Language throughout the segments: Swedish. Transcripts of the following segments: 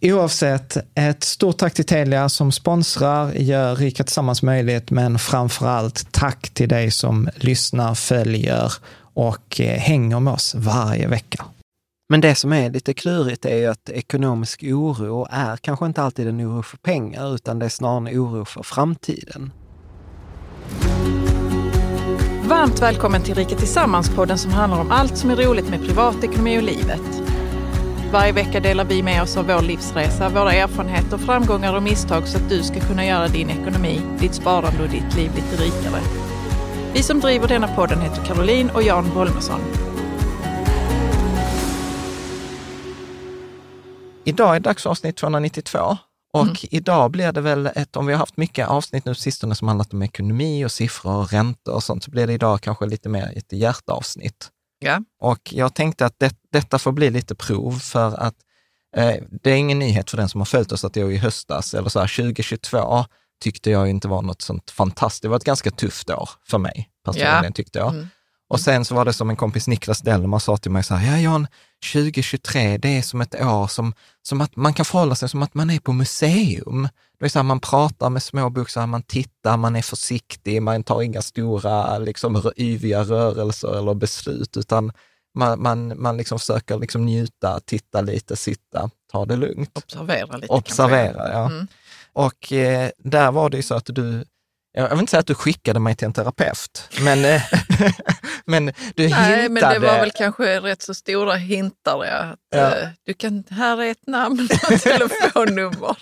Oavsett, ett stort tack till Telia som sponsrar, gör Rika Tillsammans möjligt, men framför allt tack till dig som lyssnar, följer och eh, hänger med oss varje vecka. Men det som är lite klurigt är ju att ekonomisk oro är kanske inte alltid en oro för pengar, utan det är snarare en oro för framtiden. Varmt välkommen till Rika Tillsammans-podden som handlar om allt som är roligt med privatekonomi och livet. Varje vecka delar vi med oss av vår livsresa, våra erfarenheter, framgångar och misstag så att du ska kunna göra din ekonomi, ditt sparande och ditt liv lite rikare. Vi som driver denna podden heter Caroline och Jan Bolmesson. Idag är det dags för avsnitt 292 och mm. idag blir det väl ett, om vi har haft mycket avsnitt nu sistone som handlat om ekonomi och siffror och räntor och sånt, så blir det idag kanske lite mer ett hjärtavsnitt. Ja. Och jag tänkte att det, detta får bli lite prov för att eh, det är ingen nyhet för den som har följt oss att jag i höstas, eller så här 2022, tyckte jag inte var något sånt fantastiskt. Det var ett ganska tufft år för mig personligen, ja. tyckte jag. Mm. Och sen så var det som en kompis Niklas Delmar sa till mig så här, ja Jan, 2023, det är som ett år som, som att man kan förhålla sig som att man är på museum. Det är så här, man pratar med små bokstäver, man tittar, man är försiktig, man tar inga stora, liksom, yviga rörelser eller beslut, utan man, man, man liksom försöker liksom njuta, titta lite, sitta, ta det lugnt. Observera lite. Observera, ja. Mm. Och eh, där var det ju så att du jag vill inte säga att du skickade mig till en terapeut, men, eh, men du Nej, hintade. men det var väl kanske rätt så stora hintar. Ja. Att, ja. Eh, du kan, här är ett namn och telefonnummer.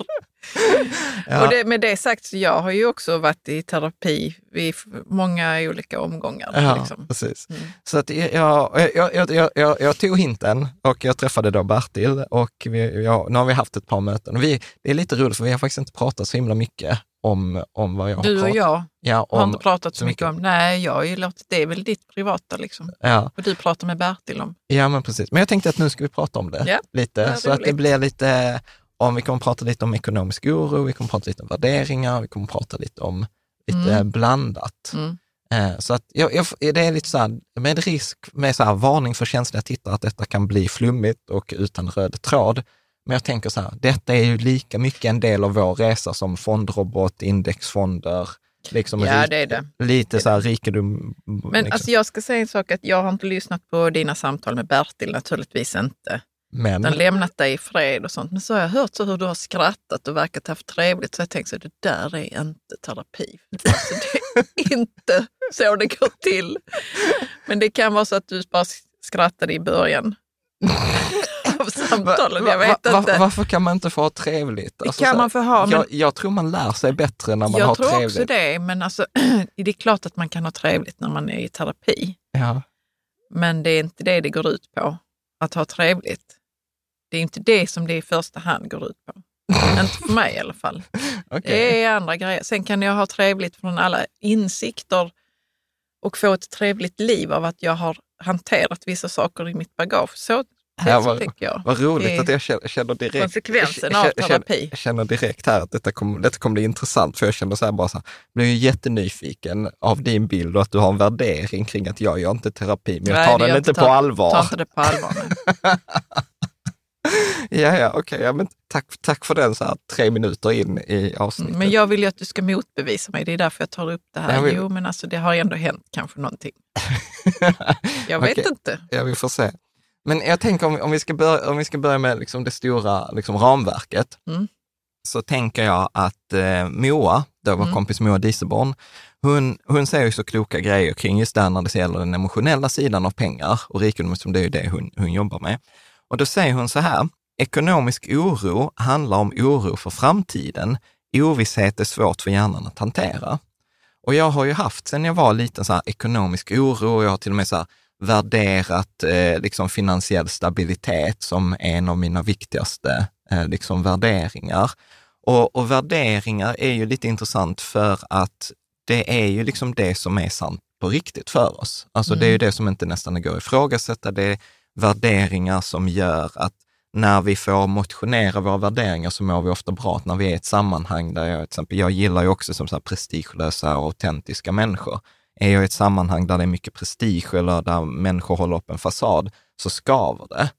ja. och det, med det sagt, så jag har ju också varit i terapi i många olika omgångar. Ja, liksom. precis. Mm. Så att jag, jag, jag, jag, jag, tog hinten och jag träffade då Bertil och vi, jag, nu har vi haft ett par möten. Vi, det är lite roligt för vi har faktiskt inte pratat så himla mycket om, om vad jag du har pratat. Du och jag ja, om, har inte pratat så mycket om, nej, jag har ju låtit, det är väl ditt privata liksom. Ja. Och du pratar med Bertil om. Ja, men precis. Men jag tänkte att nu ska vi prata om det ja, lite, det så att det blir lite, om vi kommer prata lite om ekonomisk oro, vi kommer prata lite om värderingar, vi kommer prata lite om lite mm. blandat. Mm. Eh, Så att jag, jag, det är lite så här, med risk, med så här varning för känsliga tittare att detta kan bli flummigt och utan röd tråd. Men jag tänker så här, detta är ju lika mycket en del av vår resa som fondrobot, indexfonder, liksom Ja, det är det. lite så här rikedom. Men liksom. alltså, jag ska säga en sak, att jag har inte lyssnat på dina samtal med Bertil, naturligtvis inte. Men, Den lämnat dig i fred och sånt. Men så har jag hört så hur du har skrattat och verkat haft trevligt. Så jag tänkte så det där är inte terapi. Alltså, det är inte så det går till. Men det kan vara så att du bara skrattade i början samtalen. Jag vet Va- inte. varför kan man inte få ha trevligt? Alltså, kan man få ha, jag, jag tror man lär sig bättre när man har jag tror trevligt. också det, men alltså, det är klart att man kan ha trevligt när man är i terapi. Ja. Men det är inte det det går ut på, att ha trevligt. Det är inte det som det i första hand går ut på. inte för mig i alla fall. okej. Det är andra grejer. Sen kan jag ha trevligt från alla insikter och få ett trevligt liv av att jag har hanterat vissa saker i mitt bagage. Så, Ja, vad- jag. Vad roligt Det att jag känner, känner direkt... konsekvensen jag av terapi. Jag känner direkt här att detta kommer, detta kommer bli intressant, för jag känner så här bara så här, blev ju jättenyfiken av din bild och att du har en värdering kring att jag gör inte terapi, men jag tar den gör inte inte- på allvar. Ta inte det på allvar. Ja, ja, okej, ja, men tack, tack för den så här tre minuter in i avsnittet. Men jag vill ju att du ska motbevisa mig. Det är därför jag tar upp det här. Jag vill- Jo, men alltså det har ändå hänt kanske någonting. Jag vet Okej. inte. Ja, vi får se. Men jag tänker om, om, vi, ska börja, om vi ska börja med liksom det stora liksom ramverket, Mm. så tänker jag att eh, Moa, då Mm. vår kompis Moa Dieselborn, hon, hon säger ju så kloka grejer kring just det här när det gäller den emotionella sidan av pengar och rikedom, som det är ju det hon, hon jobbar med. Och då säger hon så här, ekonomisk oro handlar om oro för framtiden. Ovisshet är svårt för hjärnan att hantera. Och jag har ju haft sedan jag var liten så här ekonomisk oro och jag har till och med så här värderat eh, liksom finansiell stabilitet som en av mina viktigaste eh, liksom värderingar. Och, och värderingar är ju lite intressant för att det är ju liksom det som är sant på riktigt för oss. Alltså det är ju det som inte nästan går att ifrågasätta. Det är värderingar som gör att när vi får motionera våra värderingar så mår vi ofta bra. När vi är i ett sammanhang där jag, till exempel, jag gillar ju också som så här prestigelösa och autentiska människor. Är jag i ett sammanhang där det är mycket prestige eller där människor håller upp en fasad, så skaver det.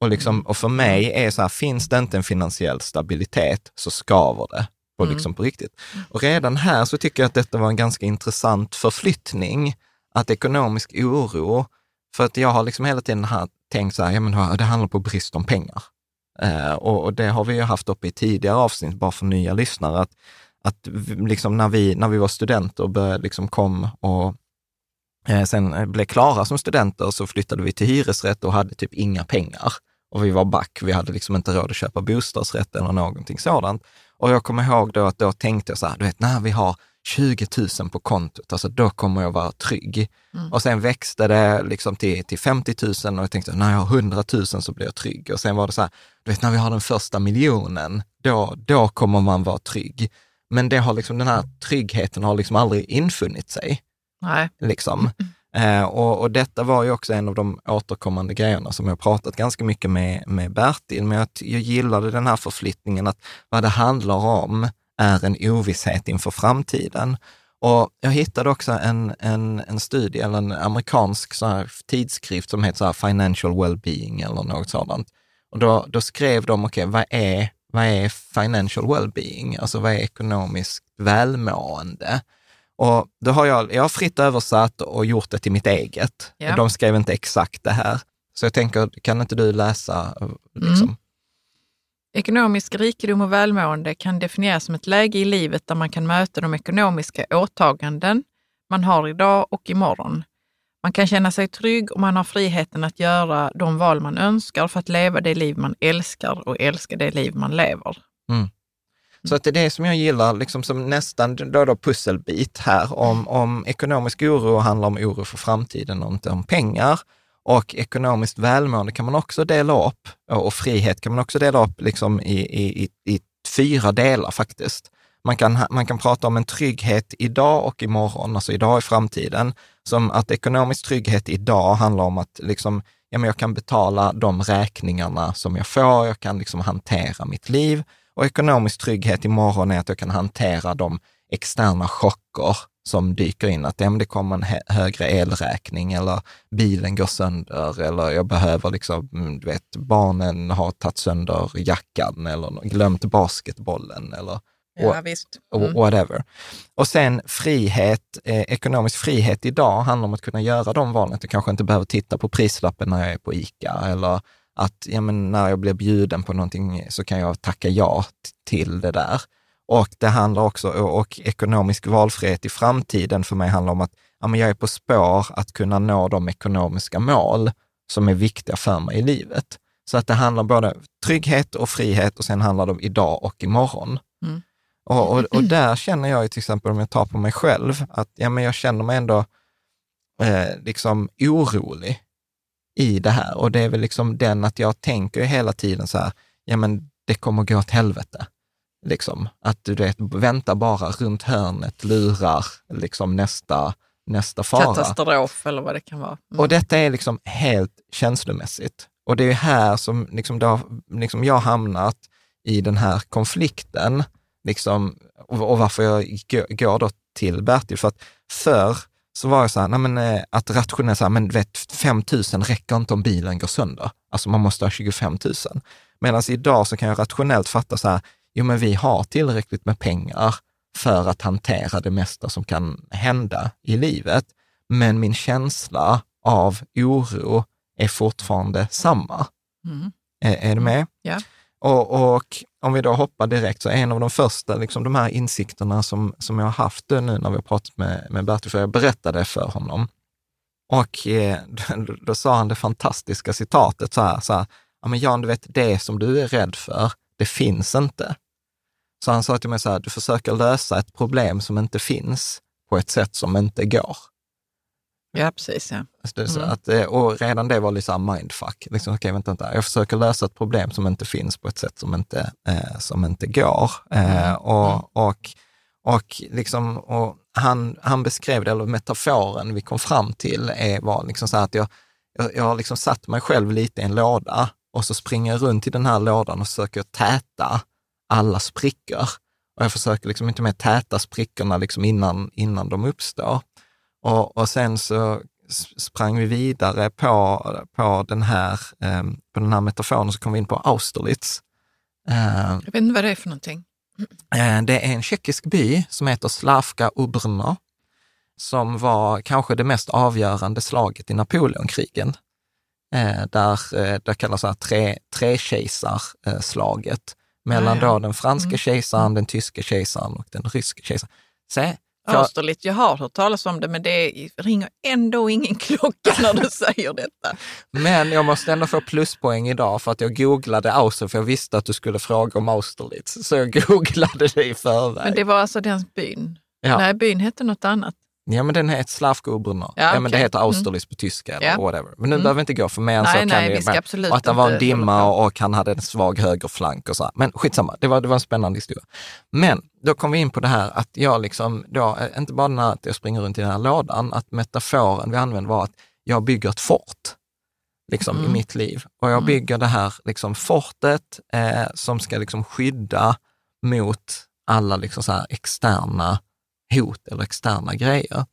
Och, liksom, och för mig är så här, finns det inte en finansiell stabilitet så skaver det på, liksom på riktigt. Och redan här så tycker jag att detta var en ganska intressant förflyttning, att ekonomisk oro, för att jag har liksom hela tiden här tänkt så här, ja men det handlar på brist om pengar. Eh, och, och det har vi ju haft uppe i tidigare avsnitt, bara för nya lyssnare, att, att liksom när, vi, när vi var studenter och började liksom kom och eh, sen blev klara som studenter så flyttade vi till hyresrätt och hade typ inga pengar. Och vi var back, vi hade liksom inte råd att köpa bostadsrätt eller någonting sådant. Och jag kommer ihåg då att då tänkte jag så här, du vet när vi har 20 000 på kontot, alltså då kommer jag vara trygg. Och sen växte det liksom till, till 50 000 och jag tänkte när jag har 100 000 så blir jag trygg. Och sen var det så här, du vet när vi har den första miljonen, då, då kommer man vara trygg. Men det har liksom, den här tryggheten har liksom aldrig infunnit sig. Nej. Liksom. Eh, och, och detta var ju också en av de återkommande grejerna som jag pratat ganska mycket med, med Bertil, men jag, jag gillade den här förflyttningen att vad det handlar om är en ovisshet inför framtiden. Och jag hittade också en, en, en studie, eller en amerikansk tidskrift som heter Financial Wellbeing eller något sådant. Och då, då skrev de, okej, vad, är, vad är financial wellbeing? Alltså vad är ekonomiskt välmående? Och då har jag, jag har fritt översatt och gjort det till mitt eget. Ja. De skrev inte exakt det här. Så jag tänker, kan inte du läsa? eh, Liksom? Ekonomisk rikedom och välmående kan definieras som ett läge i livet där man kan möta de ekonomiska åtaganden man har idag och imorgon. Man kan känna sig trygg och man har friheten att göra de val man önskar för att leva det liv man älskar och älska det liv man lever. Så att det är det som jag gillar, liksom som nästan då då pusselbit här, om, om ekonomisk oro handlar om oro för framtiden och inte om pengar. Och ekonomiskt välmående kan man också dela upp, och och frihet kan man också dela upp liksom i, i, i, i fyra delar faktiskt. Man kan, man kan prata om en trygghet idag och imorgon, alltså idag i framtiden. Som att ekonomisk trygghet idag handlar om att liksom, ja, men jag kan betala de räkningarna som jag får, jag kan liksom hantera mitt liv. Och ekonomisk trygghet imorgon är att jag kan hantera de externa chocker som dyker in, att ja, det kommer en högre elräkning eller bilen går sönder eller jag behöver liksom, mm, du vet, barnen har tagit sönder jackan eller glömt basketbollen eller Ja, visst. Mm. whatever. Och sen frihet, eh, ekonomisk frihet idag handlar om att kunna göra de valen. Jag kanske inte behöver titta på prislappen när jag är på ICA eller att ja, men när jag blir bjuden på någonting så kan jag tacka ja till det där. Och det handlar också, och ekonomisk valfrihet i framtiden för mig handlar om att ja, men jag är på spår att kunna nå de ekonomiska mål som är viktiga för mig i livet. Så att det handlar både trygghet och frihet och sen handlar det om idag och imorgon. Mm. Och, och, och, där känner jag till exempel, om jag tar på mig själv, att ja, men jag känner mig ändå eh, liksom orolig i det här. Och det är väl liksom den att jag tänker hela tiden så här, ja men det kommer gå åt helvete. Liksom. Att du vet, vänta bara runt hörnet, lurar liksom nästa, nästa fara. Katastrof eller vad det kan vara. Mm. Och detta är liksom helt känslomässigt. Och det är här som liksom, då, liksom jag hamnat i den här konflikten, liksom, och, och varför jag går då till Bertil. För att förr så var jag så här, nej men, eh, att rationellt, så här, men vet, 5 000 räcker inte om bilen går sönder. Alltså man måste ha 25 000. Medan idag så kan jag rationellt fatta så här, jo men vi har tillräckligt med pengar för att hantera det mesta som kan hända i livet. Men min känsla av oro är fortfarande samma. Mm. Är, är, du med? Ja. Och, och, om vi då hoppar direkt, så en av de första liksom, de här insikterna som, som jag har haft nu när vi har pratat med, med Bertil, för jag berättade för honom. Och eh, då, då, sa han det fantastiska citatet så här, så här ja men Jan, du vet, det som du är rädd för, det finns inte. Så han sa till mig så här, du försöker lösa ett problem som inte finns på ett sätt som inte går. Ja, precis. Ja. Mm. Att, eh, och redan det var lite mindfuck. Liksom, okay, vänta, vänta. Jag försöker lösa ett problem som inte finns på ett sätt som inte, eh, som inte går. Eh, mm. och, mm. och, och, liksom, och han, han beskrev det, eller metaforen vi kom fram till, är, var liksom så att jag, jag, jag har liksom satt mig själv lite i en låda och så springer jag runt i den här lådan och försöker täta alla sprickor. Och jag försöker liksom inte med täta sprickorna liksom innan, innan de uppstår. Och, och sen så sprang vi vidare på, på, den här, eh, på den här metaforen, så kom vi in på Austerlitz. Eh, jag vet inte vad det är för någonting. Eh, det är en tjeckisk by som heter Slavka Ubrno, som var kanske det mest avgörande slaget i Napoleonkrigen. Eh, där eh, det kallas så här tre, trekejsarslaget mellan ja. då den franska mm. kejsaren, mm. den tyska kejsaren och den ryska kejsaren. Se, Austerlitz, jag har hört talas om det, men det ringer ändå ingen klocka när du säger detta. Men jag måste ändå få pluspoäng idag för att jag googlade Austerlitz, för jag visste att du skulle fråga om Austerlitz. Så jag googlade det i förväg. Men det var alltså den byn? Ja. Nej, byn hette något annat. Ja, men den heter Slavkobrunner. Ja, okay. ja, men det heter Austerlitz mm. på tyska eller ja. whatever. Men nu mm. behöver vi inte gå för mer än så. kan nej, vi, vi absolut och att det var en dimma och, och, han hade en svag högerflank och så. Men skitsamma, det var, det var en spännande historia. Men då kom vi in på det här att jag liksom, då, eh, inte bara den här att jag springer runt i den här lådan, att metaforen vi använde var att jag bygger ett fort liksom, mm. i mitt liv. Och jag mm. bygger det här liksom, fortet eh, som ska liksom, skydda mot alla liksom, så här, externa hot eller externa grejer.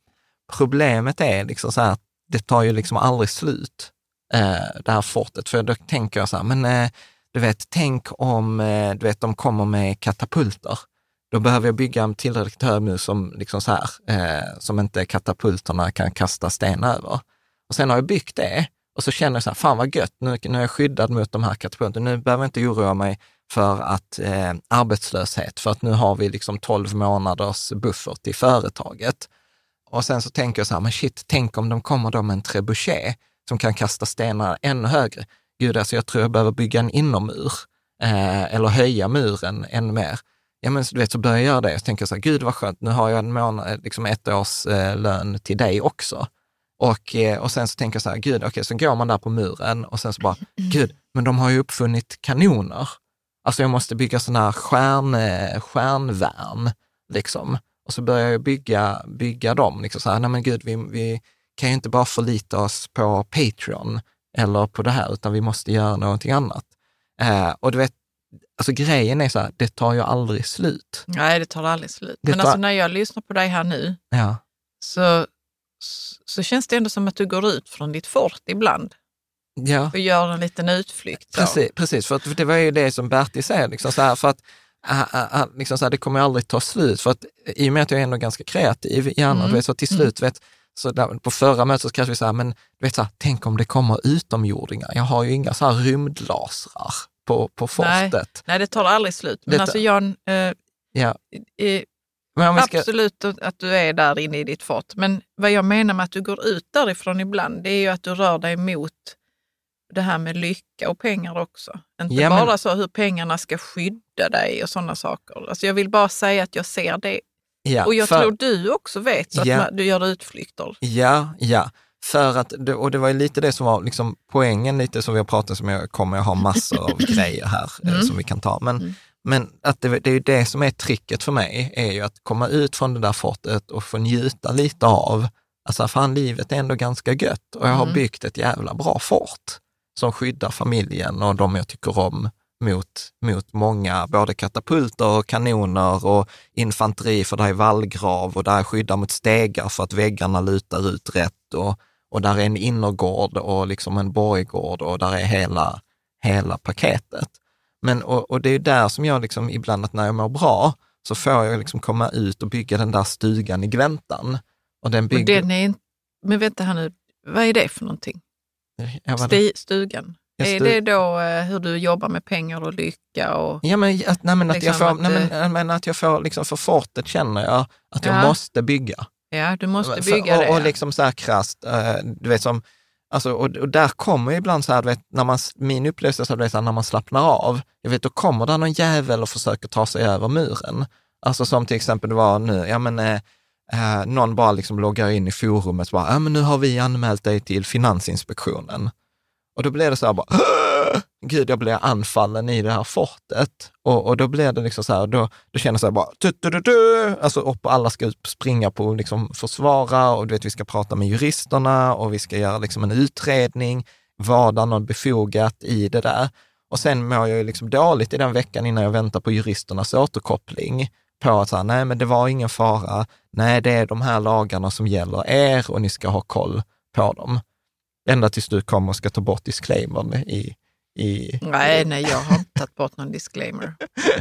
Problemet är liksom så här, det tar ju liksom aldrig slut, eh, det här fortet. För då tänker jag så här, men eh, du vet, tänk om eh, du vet, de kommer med katapulter. Då behöver jag bygga en tillräckligt hög mur som, liksom så här, eh, som inte katapulterna kan kasta sten över. Och sen har jag byggt det och så känner jag så här, fan vad gött, nu, nu är jag skyddad mot de här katapulterna. Nu behöver jag inte oroa mig för att eh, arbetslöshet, för att nu har vi liksom 12 månaders buffert i företaget. Och sen så tänker jag så här, men shit, tänk om de kommer då med en trebuchet som kan kasta stenar ännu högre. Gud, alltså jag tror jag behöver bygga en inomur eh, eller höja muren ännu mer. Ja, men du vet, så börjar jag göra det. och tänker så här, gud vad skönt, nu har jag en månad, eh, liksom ett års eh, lön till dig också. Och, eh, och sen så tänker jag så här, gud, okej, okay, så går man där på muren och sen så bara, gud, men de har ju uppfunnit kanoner. Alltså jag måste bygga sådana här stjärn, stjärnvärn, liksom. Och så börjar jag bygga, bygga dem. Liksom så här, nej men gud, vi, vi kan ju inte bara förlita oss på Patreon eller på det här, utan vi måste göra någonting annat. Eh, och du vet, alltså grejen är så här, det tar ju aldrig slut. Nej, det tar aldrig slut. Det men tar... alltså när jag lyssnar på dig här nu, ja. så, så känns det ändå som att du går ut från ditt fort ibland Ja. och gör en liten utflykt. så. Precis, precis, för att det var ju det som Bertil säger, liksom så här, för att äh, äh, liksom så här, det kommer aldrig ta slut. För att i och med att jag är ändå ganska kreativ i Mm. vet, så till slut, vet, så där, på förra mötet så kanske vi sa, men du vet, så här, tänk om det kommer utomjordingar. Jag har ju inga så här rymdlasrar på, på Nej. fortet. Nej, det tar aldrig slut. Men Det- alltså Jan, eh, Ja. eh, Men ska, absolut att du är där inne i ditt fort. Men vad jag menar med att du går ut därifrån ibland, det är ju att du rör dig mot det här med lycka och pengar också. Inte Ja, men- bara så hur pengarna ska skydda dig och sådana saker. Alltså jag vill bara säga att jag ser det. ja, och jag för- tror du också vet så att Ja. du gör utflykter. Ja, ja. För att, och det var ju lite det som var liksom poängen, lite som vi har pratat om, jag kommer att ha massor av grejer här eh, Mm. som vi kan ta. Men, men att det, det är det som är tricket för mig, är ju att komma ut från det där fortet och få njuta lite av, alltså fan livet är ändå ganska gött och jag har Mm. byggt ett jävla bra fort som skyddar familjen och de jag tycker om mot, mot många, både katapulter och kanoner och infanteri för där är vallgrav och där är skyddar mot stegar för att väggarna lutar ut rätt och, och där är en innergård och liksom en borggård och där är hela, hela paketet. Men, och, och det är där som jag liksom ibland, att när jag mår bra, så får jag liksom komma ut och bygga den där stugan i gläntan. Och den Och bygger... den är inte, men vänta här nu, vad är det för någonting? Sti, stugan? Är det då eh, hur du jobbar med pengar och lycka? Och, Ja, men att, nej, men att, jag får, att, nej, men, eh, men att jag får, liksom för fortet känner jag att jag Ja. måste bygga. ja, du måste För- bygga och, det. Och liksom så här krasst, eh, du vet som, alltså, och, och där kommer ibland så här, du vet, när man, min upplevelse så, vet, så här, när man slappnar av, jag vet, då kommer det någon jävel och försöker ta sig över muren. Alltså som till exempel det var nu, ja men eh, någon bara liksom loggar in i forumet och bara, ja men nu har vi anmält dig till Finansinspektionen. Och då blir det så här bara, "Åh!" gud jag blir anfallen i det här fortet. Och, och då blir det liksom så här, då, då känner jag så här bara, tu, tu, tu, tu. alltså upp och alla ska ut springa på och liksom försvara och du vet vi ska prata med juristerna och vi ska göra liksom en utredning. Var det något befogat i det där? Och sen mår jag ju liksom dåligt i den veckan innan jag väntar på juristernas återkoppling på att säga, nej men det var ingen fara, nej det är de här lagarna som gäller er och ni ska ha koll på dem. Ända tills du kommer och ska ta bort disclaimern i, i Nej, nej, jag har inte tagit bort någon disclaimer.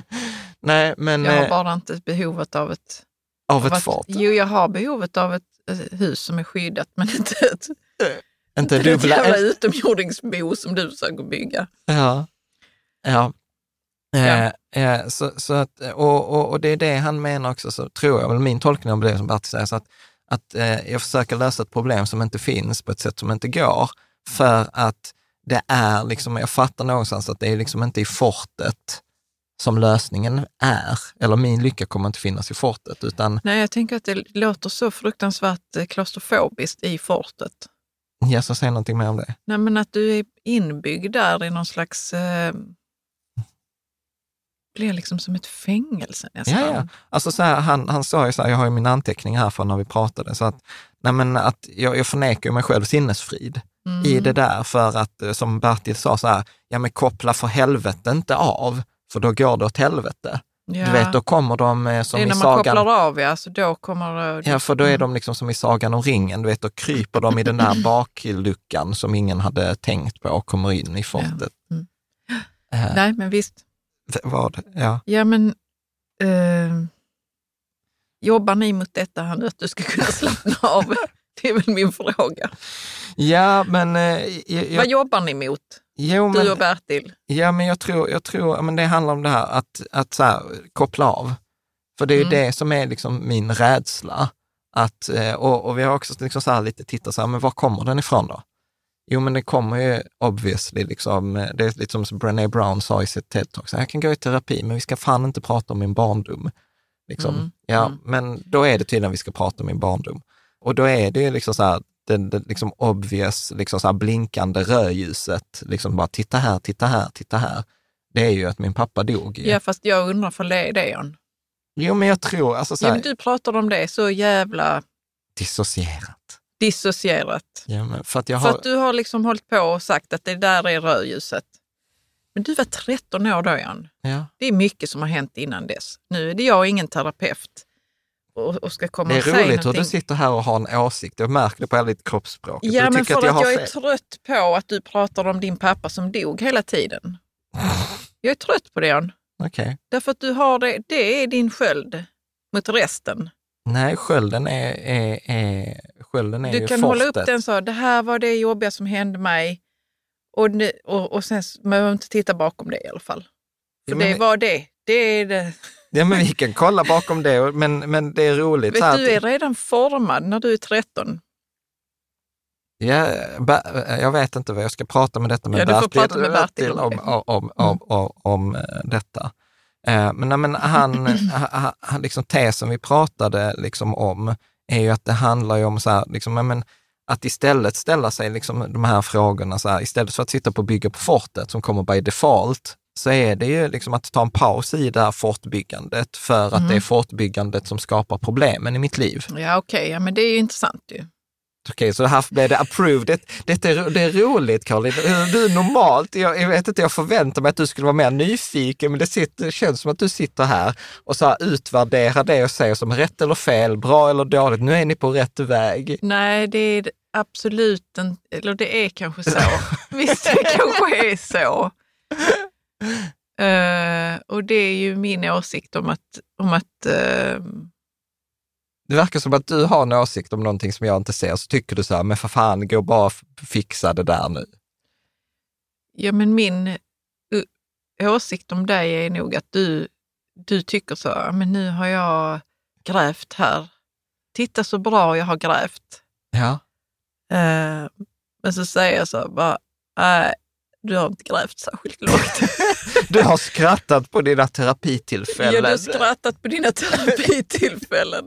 nej men Jag har eh, bara inte behovet av ett... av av ett fort. Jo, jag har behovet av ett eh, hus som är skyddat, men inte ett, Inte ett dubbla, jävla utomjordingsbo som du försöker bygga. Ja. Ja. Ja. Eh, eh, så, så att, och, och, och det är det han menar också, så tror jag, väl min tolkning av det som Bertil säger, så att, att eh, jag försöker lösa ett problem som inte finns på ett sätt som inte går, för att det är liksom, jag fattar någonstans att det är liksom inte i fortet som lösningen är, eller min lycka kommer inte finnas i fortet, utan Nej, jag tänker att det låter så fruktansvärt eh, klaustrofobiskt i fortet. jag ska säga någonting mer om det. Nej, men att du är inbyggd där i någon slags... Eh, blir liksom som ett fängelse nästan. Ja, ja. Alltså så här, han, han sa ju så här, jag har ju min anteckning här från när vi pratade, så att, nej men att jag, jag förnekar mig själv sinnesfrid Mm. i det där för att, eh, som Bertil sa, så här, ja men koppla för helvete inte av, för då går det åt helvete. Ja. Du vet, då kommer de eh, som det är i när man sagan, kopplar av, ja, så då kommer det... ja för då är de liksom som i Sagan om ringen, du vet, då kryper de i den där bakluckan som ingen hade tänkt på och kommer in i fortet. Mm. Eh, Nej, men visst. Vad? Ja. Ja, men eh, jobbar ni mot detta nu, att du ska kunna slappna av? Det är väl min fråga. ja, men... Eh, jag, Vad jobbar ni mot, jo, men, du och Bertil? Ja, men jag tror, jag tror men det handlar om det här att, att så här, koppla av. För det är ju Mm. det som är liksom min rädsla. Att, eh, och, och vi har också liksom så lite tittat så här, men var kommer den ifrån då? Jo, men det kommer ju obviously, liksom, eh, det är lite som Brené Brown sa i sitt TED-talk, jag kan gå i terapi, men vi ska fan inte prata om min barndom. Liksom. Mm, Ja, mm. men då är det tydligen vi ska prata om min barndom. Och då är det ju liksom så här, det, det liksom obvious, liksom så blinkande rödljuset, liksom bara titta här, titta här, titta här. Det är ju att min pappa dog. Ja, fast jag undrar för Jan. Jo, men jag tror, alltså så Ja, här, men du pratar om det så jävla dissocierat. Dissocierat. Ja, men för att jag För har, att du har liksom hållit på och sagt att det där är rödljuset. Men du var 13 år då, Jan. ja, Det är mycket som har hänt innan dess. Nu är det jag ingen terapeut. och, och ska komma Det är och roligt hur någonting. du sitter här och har en åsikt. Jag märker det på hela ditt kroppsspråk. Ja, du men för att, har jag är fel. trött på att du pratar om din pappa som dog hela tiden. Jag är trött på det, Jan. Okej. Därför att du har det, det är din sköld mot resten. Nej, skölden är, är, är, skölden är Du kan hålla upp den så, det här var det jobbiga som hände mig. Och, nu- och, och sen behöver inte titta bakom det i alla fall. För Ja, men- det var det. Det är det. Ja, men vi kan kolla bakom det, men, men det är roligt. Vet, du är redan formad när du är 13. ja, jag vet inte vad jag ska prata med detta med Ja, Bertil, med Bertil om om, det. om, om, om, om, om eh, detta. Eh, Men, nej, men han, han, liksom tesen vi pratade liksom om är ju att det handlar ju om så här, liksom, men, att istället ställa sig liksom de här frågorna, så här, istället för att sitta på bygga på fortet som kommer by default, så är det ju liksom att ta en paus i det här fortbyggandet för att Mm. det är fortbyggandet som skapar problemen i mitt liv. Ja, okej, ja, men det är ju intressant ju. Okej, så här blev det approved. Det, det, är, det är roligt, Caroline. Du är normalt, jag, jag vet inte, jag förväntar mig att du skulle vara mer nyfiken, men det, sitter, det känns som att du sitter här och så här utvärderar det och säger som rätt eller fel, bra eller dåligt. Nu är ni på rätt väg. Nej, det är absolut inte, eller det är kanske så. Visst, det kanske är så. Eh, och det är ju min åsikt om att, om att eh, Det verkar som att du har en åsikt om någonting som jag inte ser, så tycker du så här, men för fan, gå bara och fixa det där nu. ja, men min uh, åsikt om dig är nog att du, du tycker så, "Ja, men nu har jag grävt här. Titta så bra jag har grävt. Ja. Eh, men så säger jag så, bara, nej, du har inte grävt särskilt långt. Du har skrattat på dina terapitillfällen. Ja, du har skrattat på dina terapitillfällen.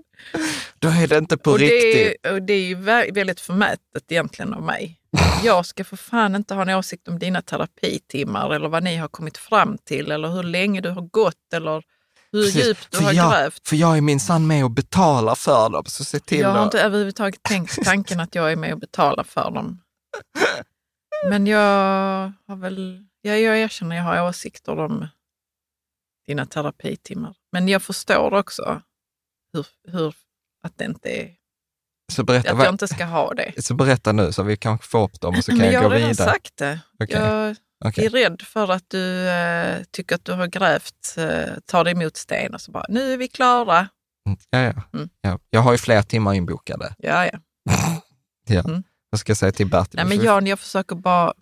Då är det inte på och, riktigt. det är, och det är ju vä- väldigt förmätet egentligen av mig. Jag ska för fan inte ha en åsikt om dina terapitimmar eller vad ni har kommit fram till eller hur länge du har gått eller hur Precis, djupt du har jag, grävt. För jag är minsann med och betalar för dem, så se till Jag har att... inte överhuvudtaget tänkt tanken att jag är med och betalar för dem. Men jag har väl, ja, jag erkänner jag har åsikter om dina terapitimmar. Men jag förstår också hur, hur att det inte är, Så berätta, att jag inte ska ha det. så berätta nu så vi kan få upp dem och så kan Men jag, jag gå har redan vidare. sagt det. Okej, Jag okej. är rädd för att du eh, tycker att du har grävt, eh, tar dig emot sten och så bara, nu är vi klara. Mm, Ja, ja. Mm. ja. Jag har ju fler timmar inbokade. Ja, ja. Ja. Mm. Vad ska jag säga till Bertil? Nej, men Jan, jag försöker bara...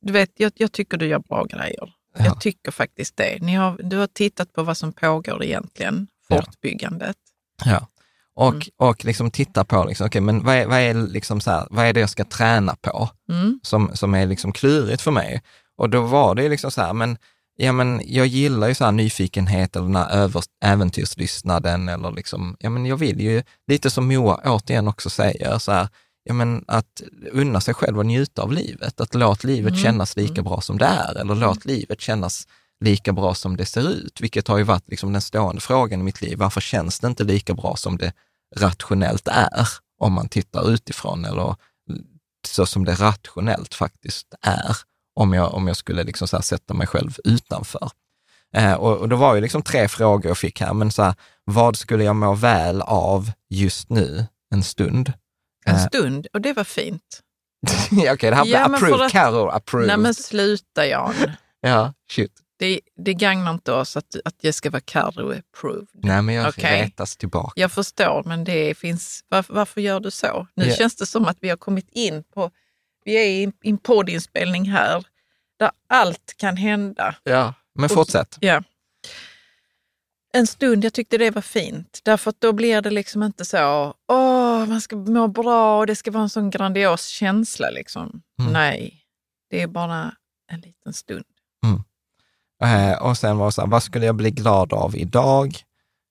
Du vet, jag, jag tycker du gör bra grejer. Ja. Jag tycker faktiskt det. Har, du har tittat på vad som pågår egentligen, Ja. fortbyggandet. Ja. Och, Mm. och liksom titta på, liksom, okej, men vad är, vad, är liksom så här, vad är det jag ska träna på Mm. som, som är liksom klurigt för mig? Och då var det liksom så här, men, ja, men jag gillar ju så här nyfikenhet eller den här över, äventyrslystnaden eller liksom, ja men jag vill ju, lite som Moa återigen också säger, så här, ja men att unna sig själv och njuta av livet, att låt livet Mm. kännas lika bra som det är, eller låt livet kännas lika bra som det ser ut, vilket har ju varit liksom den stående frågan i mitt liv. Varför känns det inte lika bra som det rationellt är, om man tittar utifrån, eller så som det rationellt faktiskt är, om jag, om jag skulle liksom sätta mig själv utanför. Eh, och, och då var ju liksom tre frågor jag fick här, men så här, vad skulle jag må väl av just nu, en stund? En Eh. stund, och det var fint. Okej, det här blir Ja, approved, att- Carro approved. Nej men sluta Jan. Ja, shit. Det, det gagnar inte oss att, att jag ska vara Carro approved. Nej, men jag Okej. retas tillbaka. Jag förstår, men det finns... Varför, varför gör du så? Nu Ja. känns det som att vi har kommit in på... Vi är i en poddinspelning här där allt kan hända. Ja, men Och- fortsätt. Ja. En stund, jag tyckte det var fint. Därför att då blir det liksom inte så, åh, man ska må bra och det ska vara en sån grandios känsla. Liksom. Mm. Nej, det är bara en liten stund. Eh, och sen var det så här, vad skulle jag bli glad av idag?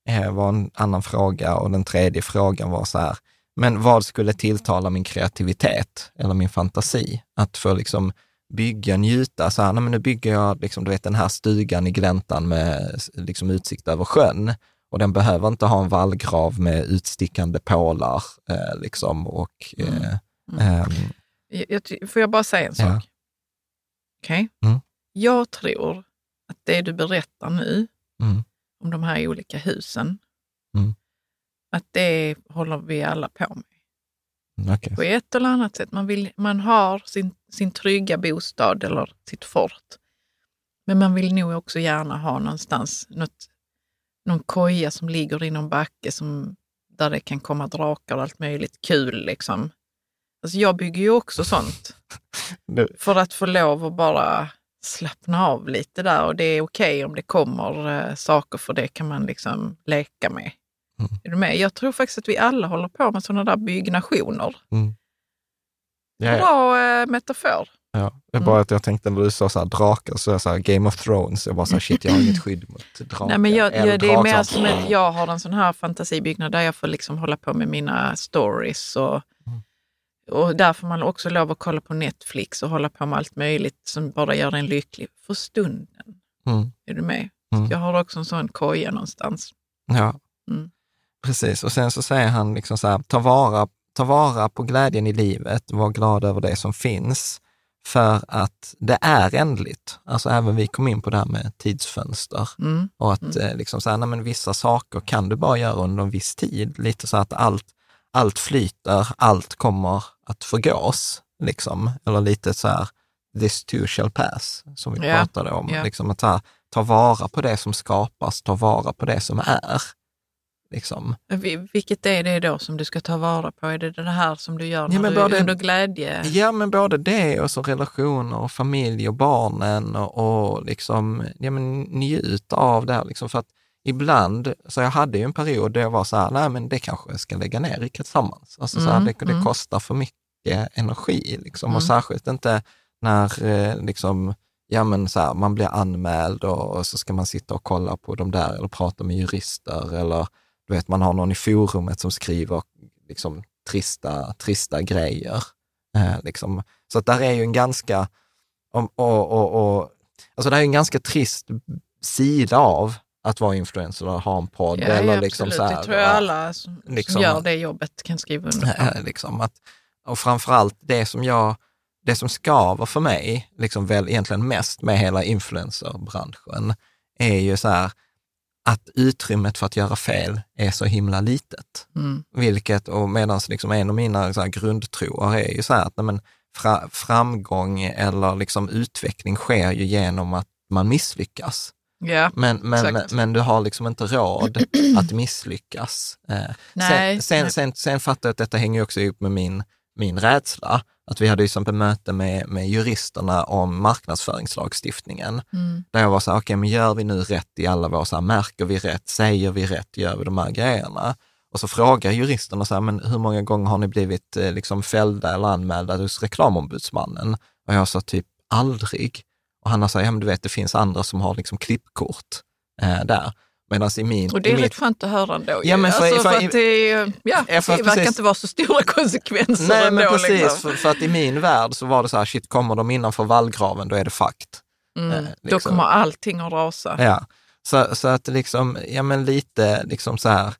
Eh, var en annan fråga. Och den tredje frågan var så här, men vad skulle tilltala min kreativitet eller min fantasi? Att få liksom bygga, njuta, så här, nej, men nu bygger jag liksom, du vet, den här stugan i gläntan med liksom, utsikt över sjön. Och den behöver inte ha en vallgrav med utstickande pålar. Eh, liksom, och, eh, ehm, Jag, jag, ty- får jag bara säga en Ja. sak? Okej? Mm. Jag tror att det du berättar nu Mm. om de här olika husen, Mm. att det håller vi alla på med. Mm, Okej. På ett eller annat sätt. Man, vill, man har sin, sin trygga bostad eller sitt fort. Men man vill nog också gärna ha någonstans något, någon koja som ligger i någon backe som, där det kan komma drakar och allt möjligt kul. Liksom. Alltså jag bygger ju också sånt för att få lov att bara slappna av lite där. Och det är okej om det kommer eh, saker för det kan man liksom leka med. Mm. Är du med? Jag tror faktiskt att vi alla håller på med sådana där byggnationer. Mm. Ja. Bra eh, metafor. Ja, det är Mm. bara att jag tänkte när du sa så här drakar, så jag så här Game of Thrones, jag bara så här, shit, jag har inget skydd mot drakar. Nej, men jag, jag, det är mer som att jag har en sån här fantasibyggnad där jag får liksom hålla på med mina stories. Och, Mm. och där får man också lov att kolla på Netflix och hålla på med allt möjligt som bara gör en lycklig för stunden. Mm. Är du med? Mm. Jag har också en sån koja någonstans. Ja, Mm. Precis. Och sen så säger han liksom så här, ta vara, ta vara på glädjen i livet, var glad över det som finns, för att det är ändligt. Alltså även vi kom in på det här med tidsfönster. Mm. Och att eh, liksom så här, nej, men vissa saker kan du bara göra under en viss tid. Lite så att allt, allt flyter, allt kommer att förgås. Liksom. Eller lite så här, this too shall pass, som vi Ja, pratade om. ja. Liksom att ta, ta vara på det som skapas, ta vara på det som är. Liksom. Vi- Vilket är det då som du ska ta vara på? Är det det här som du gör när Ja, men du både- under glädje? Ja, men både det och så relationer och familj och barnen och, och liksom, ja, men njut av det här. Liksom, för att ibland, så jag hade ju en period där jag var så här, nej men det kanske jag ska lägga ner Rika Tillsammans. Alltså så här, Mm, det, det mm. kostar för mycket energi liksom. och Mm. särskilt inte när eh, liksom, ja, men så här, man blir anmäld och, och så ska man sitta och kolla på de där eller prata med jurister eller du vet, man har någon i forumet som skriver liksom, trista, trista grejer. Eh, liksom. Så att där är ju en ganska, och, och, och, alltså det är en ganska trist sida av att vara influencer och ha en podd. Ja, eller ja, liksom så här, det tror jag alla som, liksom- som gör det jobbet kan skriva under på. Eh, liksom att, och framförallt det som jag, det som skaver för mig, liksom väl egentligen mest med hela influencerbranschen, är ju så här att utrymmet för att göra fel är så himla litet. Mm. Vilket, och medan liksom en av mina så här grundtroar är ju så här att nej, men, fra, framgång eller liksom utveckling sker ju genom att man misslyckas. Ja, Men, men, men, men du har liksom inte råd att misslyckas. Eh, Nej, sen, sen, sen, sen fattar jag att detta hänger också ihop med min, min rädsla. Att vi hade ju som ett möte med, med juristerna om marknadsföringslagstiftningen. Mm. Där jag var så här, okej, men gör vi nu rätt i alla våra, så här, märker vi rätt, säger vi rätt, gör vi de här grejerna? Och så frågar juristerna så här, men hur många gånger har ni blivit eh, liksom fällda eller anmälda hos reklamombudsmannen? Och jag sa typ aldrig. Och han sagt, ja men du vet, det finns andra som har liksom klippkort eh, där. Medan i min... Och det är mitt, rätt skönt att höra ändå. Ja, men för- alltså, för- för att det, ja, Ja, för det precis. verkar inte vara så stora konsekvenser Nej, ändå. men precis, Liksom. för, för att i min värld så var det så här, shit, kommer de innanför vallgraven, då är det fakt. Mm. eh, Då liksom. kommer allting att rasa. Ja, så, så att liksom, ja men lite liksom så här,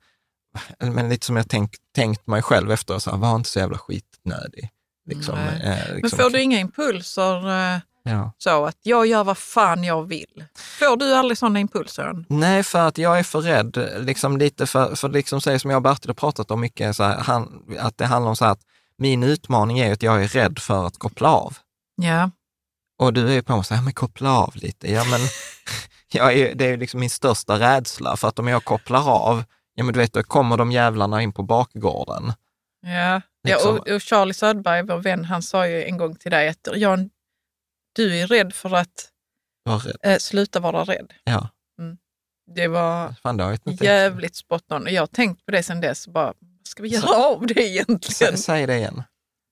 men lite som jag tänkt, tänkt mig själv efter, så här, var inte så jävla skitnödig. Liksom, eh, Men liksom, får du inga impulser eh, ja. så att jag gör vad fan jag vill? Får du aldrig sådana impulser? Nej, för att jag är för rädd, liksom lite för, för liksom så som jag och Bertil har pratat om mycket, så här, han, att det handlar om så här att min utmaning är att jag är rädd för att koppla av. Ja, Och du är på mig så här, men koppla av lite. Ja, men jag är, det är liksom min största rädsla, för att om jag kopplar av, ja men du vet, då kommer de jävlarna in på bakgården. ja. Liksom. ja och, och Charlie Söderberg, vår vän, han sa ju en gång till dig att Jan, du är rädd för att Var rädd. eh, sluta vara rädd. Ja, Det var fan det jävligt spot on. Och Jag har tänkt på det sedan dess. Bara, vad ska vi göra Så- av det egentligen? Sä, säg det igen.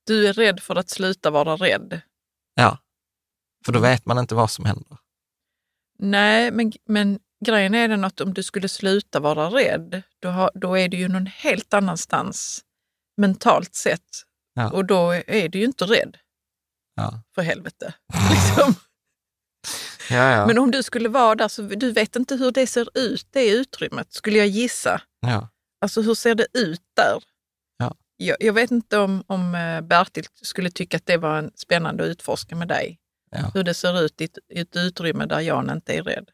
Du är rädd för att sluta vara rädd. Ja, för då vet man inte vad som händer. Nej, men, men grejen är den att om du skulle sluta vara rädd, då, har, då är du ju någon helt annanstans mentalt sett. Ja. Och då är du ju inte rädd, Ja, för helvete. Liksom. ja, ja. Men om du skulle vara där, så du vet inte hur det ser ut, det utrymmet, skulle jag gissa. ja. Alltså hur ser det ut där? Ja. Jag, jag vet inte om, om eh, Bertil skulle tycka att det var en spännande att utforska med dig. Ja. Hur det ser ut i ett, i ett utrymme där Jan inte är rädd.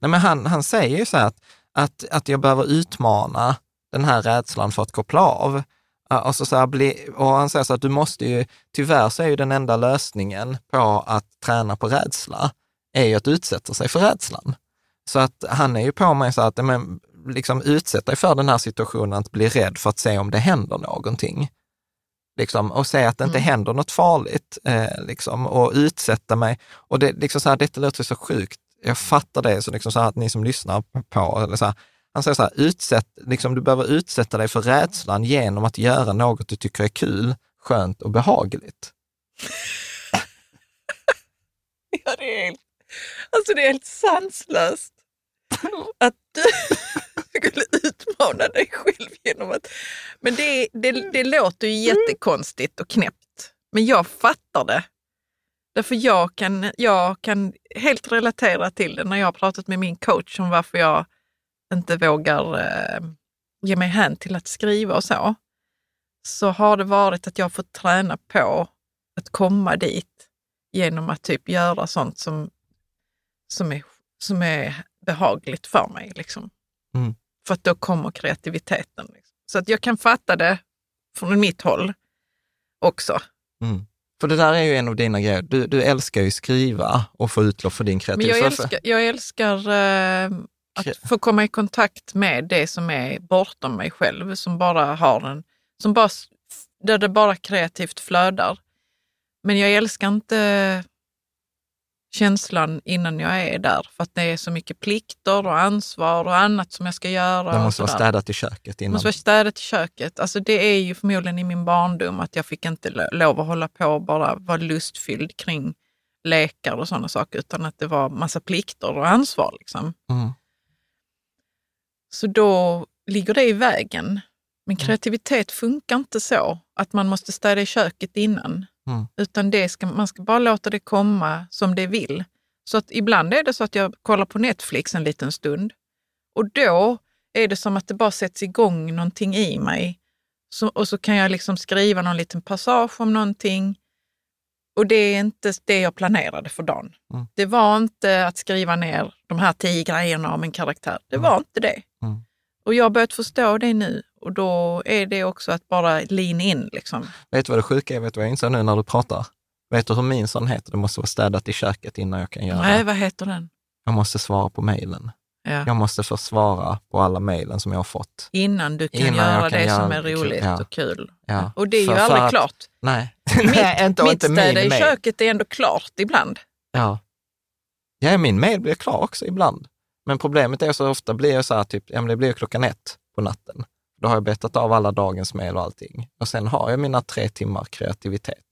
Nej, men han, han säger ju så här att, att, att jag behöver utmana den här rädslan för att koppla av. Alltså så bli, och han säger så att du måste ju, tyvärr så är ju den enda lösningen på att träna på rädsla, är ju att utsätta sig för rädslan. Så att han är ju på mig så att, men, liksom utsätta dig för den här situationen, att bli rädd för att se om det händer någonting. Liksom, och se att det inte mm. händer något farligt, eh, liksom, och utsätta mig. Och det, liksom så här, detta låter så sjukt, jag fattar det, så, liksom så här, att ni som lyssnar på, eller så här, han säger så här, utsätt, liksom, du behöver utsätta dig för rädslan genom att göra något du tycker är kul, skönt och behagligt. ja, det är helt, alltså det är helt sanslöst att du skulle utmana dig själv genom att... Men det, det, det låter ju jättekonstigt och knäppt, men jag fattar det. Därför jag kan, jag kan helt relatera till det när jag har pratat med min coach om varför jag inte vågar eh, ge mig hän till att skriva och så, så har det varit att jag fått träna på att komma dit genom att typ göra sånt som, som, är, som är behagligt för mig. Liksom. Mm. För att då kommer kreativiteten. Liksom. Så att jag kan fatta det från mitt håll också. Mm. För det där är ju en av dina grejer. Du, du älskar ju skriva och få utlopp för din kreativitet. Men jag älskar, jag älskar eh, att få komma i kontakt med det som är bortom mig själv, som bara har en, som bara, där det bara kreativt flödar. Men jag älskar inte känslan innan jag är där, för att det är så mycket plikter och ansvar och annat som jag ska göra. Det måste vara städat i köket innan. Det måste vara städat i köket. Alltså det är ju förmodligen i min barndom att jag fick inte lov att hålla på och bara vara lustfylld kring lekar och sådana saker, utan att det var massa plikter och ansvar. Liksom. Mm. Så då ligger det i vägen. Men mm. kreativitet funkar inte så, att man måste städa i köket innan. Mm. Utan det ska, man ska bara låta det komma som det vill. Så att ibland är det så att jag kollar på Netflix en liten stund och då är det som att det bara sätts igång någonting i mig. Så, och så kan jag liksom skriva någon liten passage om någonting. Och det är inte det jag planerade för dagen. Mm. Det var inte att skriva ner de här tio grejerna om en karaktär. Det mm. var inte det. Och jag har börjat förstå det nu och då är det också att bara lean in. Liksom. Vet du vad det sjuka är? Vet du vad jag inser nu när du pratar? Vet du hur min son heter? Det måste vara städat i köket innan jag kan göra Nej, det. vad heter den? Jag måste svara på mejlen. Ja. Jag måste få svara på alla mejlen som jag har fått. Innan du kan innan göra det göra som är roligt ja. och kul. Ja. Och det är för, ju aldrig att, klart. Nej, mitt, inte, mitt städa i köket är ändå klart ibland. Ja, ja min mejl blir klar också ibland. Men problemet är så ofta blir det så här, typ, ja, men det blir klockan ett på natten. Då har jag betat av alla dagens mejl och allting. Och sen har jag mina tre timmar kreativitet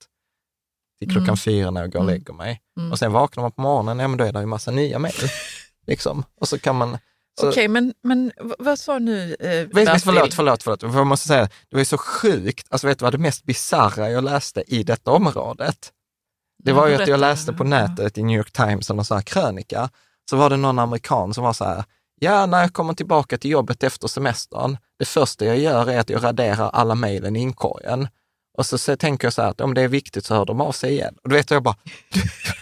till klockan mm. fyra när jag går och mm. lägger mig. Mm. Och sen vaknar man på morgonen, ja men då är det ju massa nya mejl. liksom. Och så kan man... Okej, okay, men, men vad sa nu eh, vet, Förlåt, förlåt, förlåt. Jag måste säga, det var ju så sjukt. Alltså vet du vad det mest bisarra jag läste i detta området? Det var ju att jag läste på nätet i New York Times, en sån här krönika, så var det någon amerikan som var så här, ja, när jag kommer tillbaka till jobbet efter semestern, det första jag gör är att jag raderar alla mejlen i inkorgen. Och så, så tänker jag så här att om det är viktigt så hör de av sig igen. Och då vet jag bara,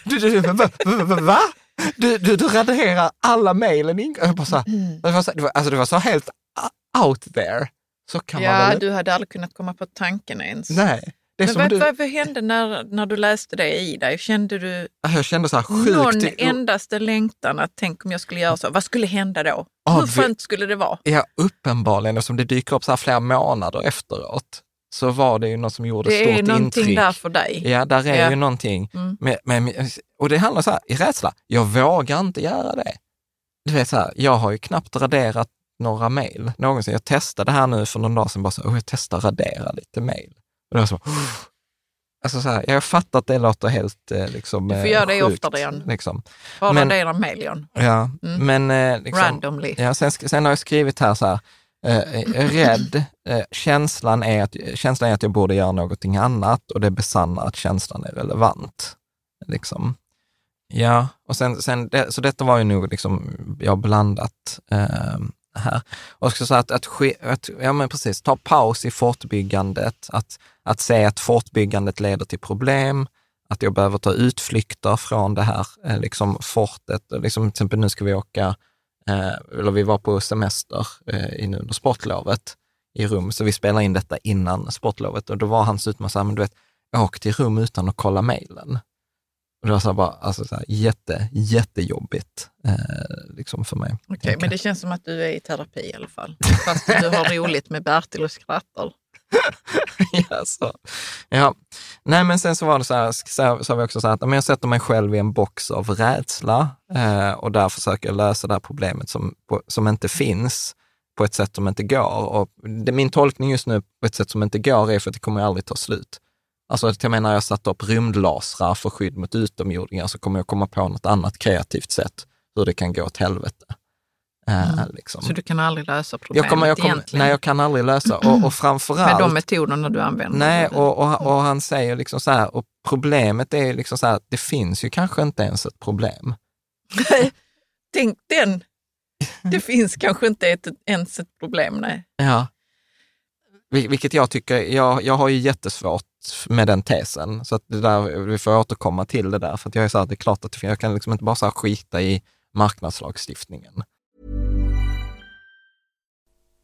du, du, du, va? Du, du, du raderar alla mejlen i inkorgen? Det, var så, det, var, alltså det var så helt out there. Så kan ja, man väl... du hade aldrig kunnat komma på tanken ens. Nej. Men vad, du... vad hände när, när du läste det i dig? Kände du jag kände så sjukt... någon endaste längtan att tänk om jag skulle göra så? Vad skulle hända då? Ah, Hur skönt skulle det vara? Ja, uppenbarligen, eftersom det dyker upp så här flera månader efteråt, så var det ju något som gjorde det stort intryck. Det är någonting där för dig. Ja, där är ja. ju någonting. Mm. Med, med, och det handlar så här, i rädsla, jag vågar inte göra det. Du vet, så här, jag har ju knappt raderat några mejl någonsin. Jag testade här nu för någon dag sedan, bara så, oh, jag testar radera lite mejl. Och det var så, alltså så här, jag fattar att det låter helt eh, liksom, Du får göra det oftare igen. Liksom. Bara men, radera mejl igen. Ja, mm. men... Eh, liksom, Randomly. Ja, sen, sen har jag skrivit här så här, eh, rädd, eh, känslan, är att, känslan är att jag borde göra någonting annat och det besannar att känslan är relevant. Liksom. Ja, och sen, sen det, så detta var ju nog liksom, jag blandat. Eh, här. Och så att, att, att, ja men precis, ta paus i fortbyggandet, att, att se att fortbyggandet leder till problem, att jag behöver ta utflykter från det här eh, liksom fortet. Liksom, till exempel nu ska vi åka, eh, eller vi var på semester eh, under sportlovet i rum, så vi spelade in detta innan sportlovet och då var hans utmaning så här, men du vet, åk till rum utan att kolla mejlen. Det var så bara, alltså så här, jätte, jättejobbigt eh, liksom för mig. Okej, okay, men det känns som att du är i terapi i alla fall. Fast du har roligt med Bertil och skrattar. ja, så. ja, nej men sen så var det så här, så, så har vi också sagt att jag sätter mig själv i en box av rädsla eh, och där försöker jag lösa det här problemet som, på, som inte finns på ett sätt som inte går. Och det, min tolkning just nu på ett sätt som inte går är för att det kommer aldrig ta slut. Alltså jag menar, jag satt upp rymdlasrar för skydd mot utomjordingar så kommer jag komma på något annat kreativt sätt hur det kan gå åt helvete. Mm. liksom. Så du kan aldrig lösa problemet jag kommer, jag kommer, egentligen? Nej, jag kan aldrig lösa. Och, och framförallt... Med de metoderna du använder? Nej, och, och, och, han säger liksom så här, och problemet är liksom så här, det finns ju kanske inte ens ett problem. Tänk den! Det finns kanske inte ett, ens ett problem, nej. Ja. Vilket jag tycker, jag, jag har ju jättesvårt med den tesen. Så att det där, vi får återkomma till det där. För att jag är så här, det är klart att jag kan liksom inte bara så skita i marknadslagstiftningen.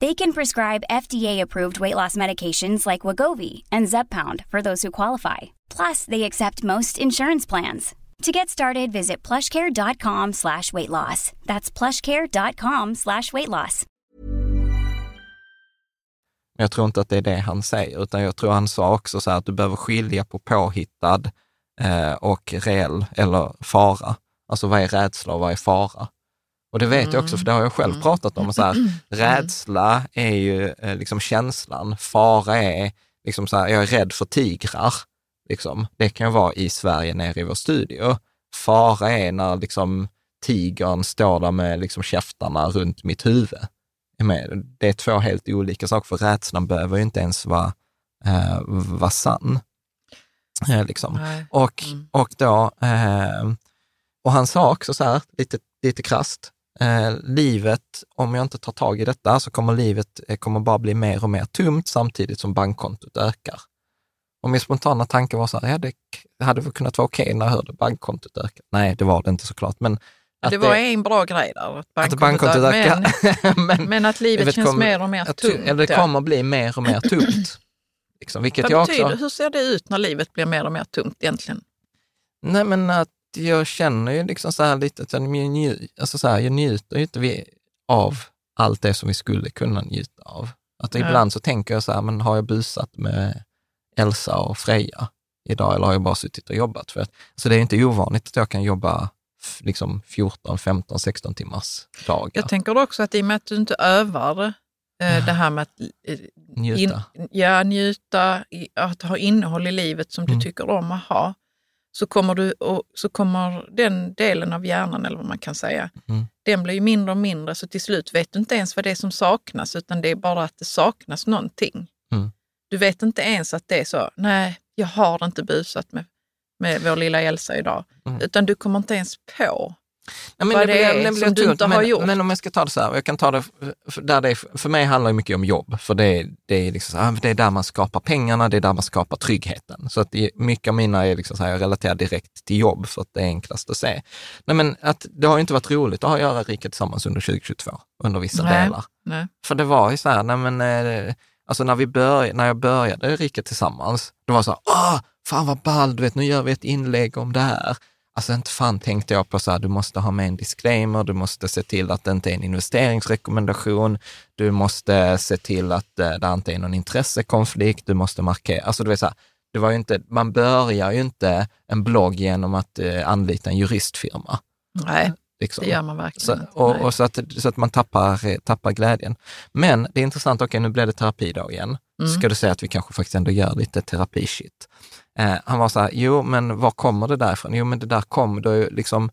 They can prescribe FDA-approved weight loss medications like Wagovi and Zeppound for those who qualify. Plus, they accept most insurance plans. To get started, visit plushcare.com slash weight loss. That's plushcare.com slash weight loss. Jag tror inte att det är det han säger, utan jag tror han sa också så här att du behöver skilja på påhittad eh, och reell eller fara. Alltså vad är rädsla och vad är fara? Och det vet jag också, för det har jag själv mm. pratat om. Så här, mm. rädsla är ju eh, liksom känslan, fara är liksom så här, jag är rädd för tigrar. Liksom. Det kan vara i Sverige nere i vår studio. Fara är när liksom tigern står där med liksom käftarna runt mitt huvud. Det är två helt olika saker, för rädslan behöver ju inte ens vara, eh, vara sann. Eh, liksom. Och, mm. och då, eh, och han sa också så här, lite, lite krasst, eh, livet, om jag inte tar tag i detta, så kommer livet eh, kommer bara bli mer och mer tomt samtidigt som bankkontot ökar. Och min spontana tanke var så här, ja, det hade väl kunnat vara okej okay när jag hörde bankkontot öka. Nej, det var det inte såklart, men det var det, en bra grej där, att bankkontot, att bankkontot ökar. Men, men, men, att livet känns kom, mer och mer tomt. Eller det kommer bli mer och mer tomt. Liksom, vilket Vad jag betyder, också, hur ser det ut när livet blir mer och mer tomt egentligen? Nej, men att jag känner ju liksom så här lite att jag, njut, alltså så här, jag njuter ju inte av allt det som vi skulle kunna njuta av. Att ja. ibland så tänker jag så här, men har jag busat med Elsa och Freja idag eller har jag bara suttit och jobbat? För att, så det är inte ovanligt att jag kan jobba liksom 14, 15, 16 timmars dagar. Jag tänker också att i och med att du inte övar Eh, Det här med att eh, Njuta. In, ja, njuta, att ha innehåll i livet som du Mm. tycker om att ha. Så kommer, du, och, så kommer den delen av hjärnan, eller vad man kan säga, Mm. den blir ju mindre och mindre. Så till slut vet du inte ens vad det är som saknas, utan det är bara att det saknas någonting. Mm. Du vet inte ens att det är så, nej, jag har inte busat med, med vår lilla Elsa idag. Mm. Utan du kommer inte ens på. Ja, men vad det det är det som du inte har men, gjort. Men om jag ska ta det så här, jag kan ta det, för, där det är, för mig handlar det mycket om jobb, för det, är- det, är liksom här, det är där man skapar pengarna, det är där man skapar tryggheten. Så att det, mycket av mina är liksom så här, jag relaterar direkt till jobb, för att det är enklast att se. Nej, men att det har ju inte varit roligt att ha göra Rika Tillsammans under 2022, under vissa Nej. delar. Nej. För det var ju så här, nej men, eh, alltså när, vi började, när jag började Rika Tillsammans, då var det så här, åh, fan vad ball, du vet, nu gör vi ett inlägg om det här. Alltså inte fan tänkte jag på så här, du måste ha med en disclaimer, du måste se till att det inte är en investeringsrekommendation, du måste se till att eh, det inte är någon intressekonflikt, du måste markera, alltså du vet så här, det var inte, man börjar ju inte en blogg genom att eh, anlita en juristfirma. Nej, Liksom. det gör man Så, verkligen inte. och, och så, att, så att man tappar, eh, tappar glädjen. Men det är intressant, okej nu blev det terapidag igen. Mm. Ska du säga att vi kanske faktiskt ändå gör lite terapishit. Eh, han var så här, jo men var kommer det där ifrån? Jo men det där kom, du har ju liksom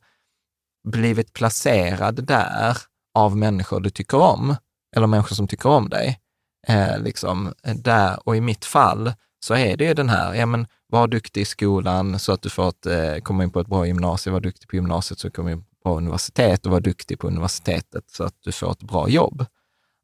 blivit placerad där av människor du tycker om, eller människor som tycker om dig. Eh, liksom, eh, där, och i mitt fall så är det ju den här, ja men var duktig i skolan så att du får ett, eh, komma in på ett bra gymnasium, var duktig på gymnasiet så kommer du in på universitet och var duktig på universitetet så att du får ett bra jobb.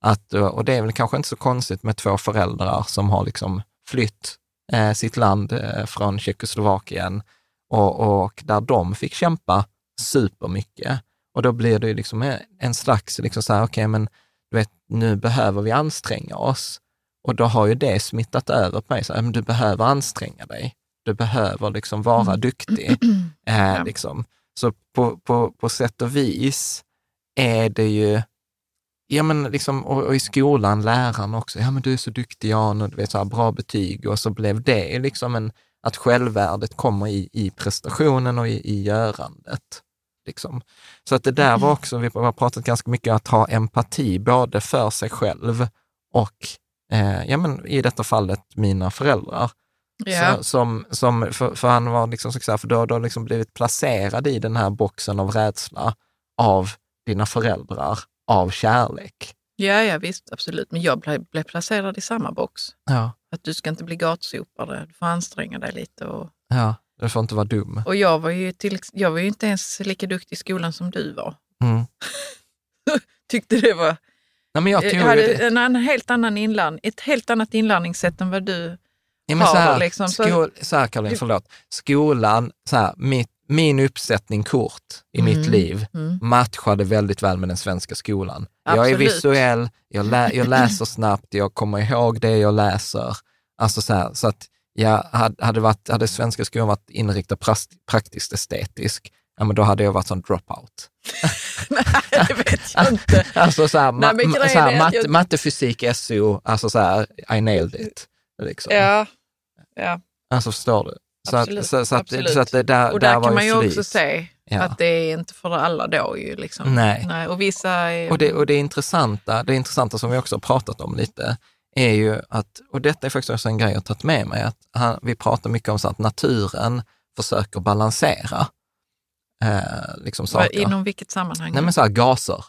Att, eh, och det är väl kanske inte så konstigt med två föräldrar som har liksom flytt eh, sitt land eh, från Tjeckoslovakien och, och där de fick kämpa supermycket. Och då blir det ju liksom en- slags, liksom så här, okej men du vet, nu behöver vi anstränga oss. Och då har ju det smittat över på mig, så här, men du behöver anstränga dig. Du behöver liksom vara duktig. Eh, Ja. liksom. Så på, på, på sätt och vis är det ju, ja men liksom, och, och i skolan, läraren också, ja men du är så duktig Jan och du vet så här, bra betyg och så blev det liksom en, att självvärdet kommer i, i prestationen och i, i görandet. Liksom. Så att det där var också, vi har pratat ganska mycket om att ha empati, både för sig själv och, eh, ja men i detta fallet, mina föräldrar. Ja. Så, som, som, för, för han var liksom, så här, för du har då liksom blivit placerad i den här boxen av rädsla av dina föräldrar, av kärlek. Ja, ja, visst, absolut. Men jag blev, blev placerad i samma box. Ja. Att du ska inte bli gatsopare, du får anstränga dig lite. Och, Ja, du får inte vara dum. och jag, var ju till, jag var ju inte ens lika duktig i skolan som du var. Mm. Tyckte det var... Nej, men jag Jag hade det, en, annan- helt annan inlärning, ett helt annat inlärningssätt än vad du... ja, men så har här, liksom, så- skol, så här Caroline, förlåt. Skolan, så här, mitt, min uppsättning kort i mitt Mm, liv mm. matchade väldigt väl med den svenska skolan. Jag är Absolut. visuell, jag, lä, jag läser snabbt, jag kommer ihåg det jag läser. Alltså så, här, så att jag hade, hade, varit, hade svenska skolan varit inriktad praktiskt estetisk, ja, men då hade jag varit som dropout. Nej, det vet jag inte. Alltså så här, ma, så här, är att matte, jag- matte, fysik, SO, alltså så här, I nailed it. Liksom. Ja, ja. Alltså förstår du? Så Absolut, att, så, så att, absolut. så att det där, Och där där kan man ju flyt. också se Ja. att det är inte för alla då ju. Liksom. Nej. Nej. Och vissa är... Och det, och det intressanta, det intressanta som vi också har pratat om lite, är ju att, och detta är faktiskt också en grej jag har tagit med mig, att han, vi pratar mycket om så att naturen försöker balansera eh, liksom saker. Inom vilket sammanhang? Nej men så här gaser,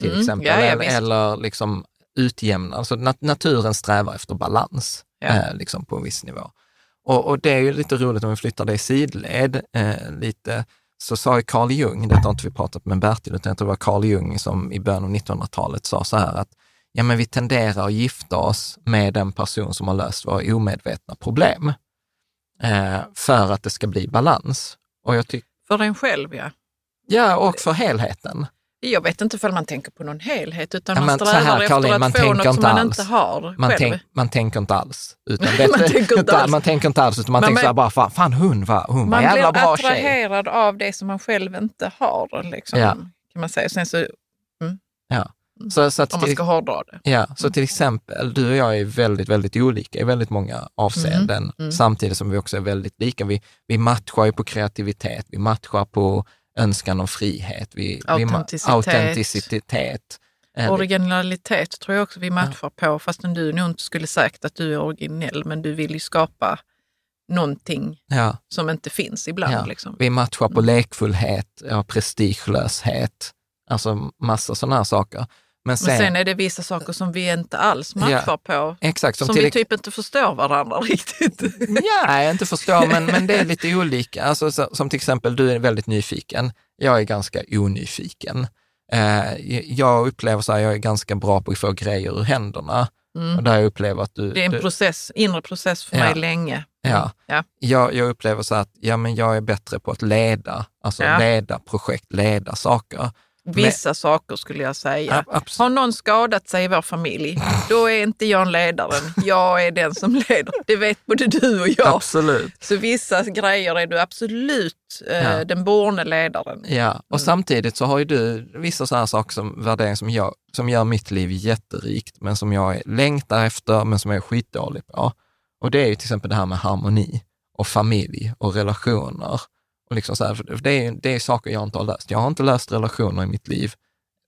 till Mm, exempel, ja, eller, eller liksom utjämna, alltså nat- naturen strävar efter balans, Ja. eh, liksom på en viss nivå. Och, och det är ju lite roligt om vi flyttar det i sidled eh, lite, så sa ju Carl Jung, detta har inte vi pratat med Bertil, utan jag tror det var Carl Jung som i början av 1900-talet sa så här att ja, men vi tenderar att gifta oss med den person som har löst våra omedvetna problem eh, för att det ska bli balans. Och jag För en själv, ja. ja, och för helheten. Jag vet inte ifall man tänker på någon helhet, utan Ja, man strävar här, efter Caroline, att man få något som man alls. inte har Man, själv. tänk, man tänker inte alls. Utan Man tänker inte alls. Man tänker inte alls, utan man Men- tänker så här bara, fan, fan hon var, hon var man jävla blir bra tjej. attraherad av det som man själv inte har, liksom, Ja. kan man säga. Sen så, Ja. Så, så att om man till, ska hårdra det. ja, så till exempel, du och jag är väldigt, väldigt olika i väldigt många avseenden, Mm, mm. samtidigt som vi också är väldigt lika. Vi, vi matchar ju på kreativitet, vi matchar på önskan om frihet, vi, vi Autenticitet. autenticitet. Eh, Originalitet tror jag också vi matchar på, fastän du nog inte skulle sagt att du är originell, men du vill ju skapa någonting Ja, som inte finns ibland. ja. Liksom. Vi matchar på lekfullhet, ja, prestigelöshet, alltså massa sådana här saker. Men sen, Men sen är det vissa saker som vi inte alls matchar Ja, på, exakt, som, som, vi typ inte förstår varandra riktigt. Ja, jag inte förstår, men, men det är lite olika. Alltså, så, som till exempel, du är väldigt nyfiken. Jag är ganska onyfiken. Eh, jag upplever så här, jag är ganska bra på att få grejer ur händerna. Och där jag upplever att du... Mm. Det är en du, process, inre process för Ja. mig länge. Ja. Ja. jag, jag upplever så att ja, men jag är bättre på att leda, alltså leda projekt, leda saker. Vissa saker skulle jag säga. Abs- Har någon skadat sig i vår familj, då är inte jag ledaren. Jag är den som leder. Det vet både du och jag. Absolut. Så vissa grejer är du absolut eh, Ja. den borne ledaren. Ja, och samtidigt så har ju du vissa sådana saker som värderingar som, jag, som gör mitt liv jätterikt, men som jag längtar efter, men som jag är skitdålig på. Och det är ju till exempel det här med harmoni och familj och relationer. Och liksom så här, för det, är, det är saker jag inte har löst. Jag har inte löst relationer i mitt liv.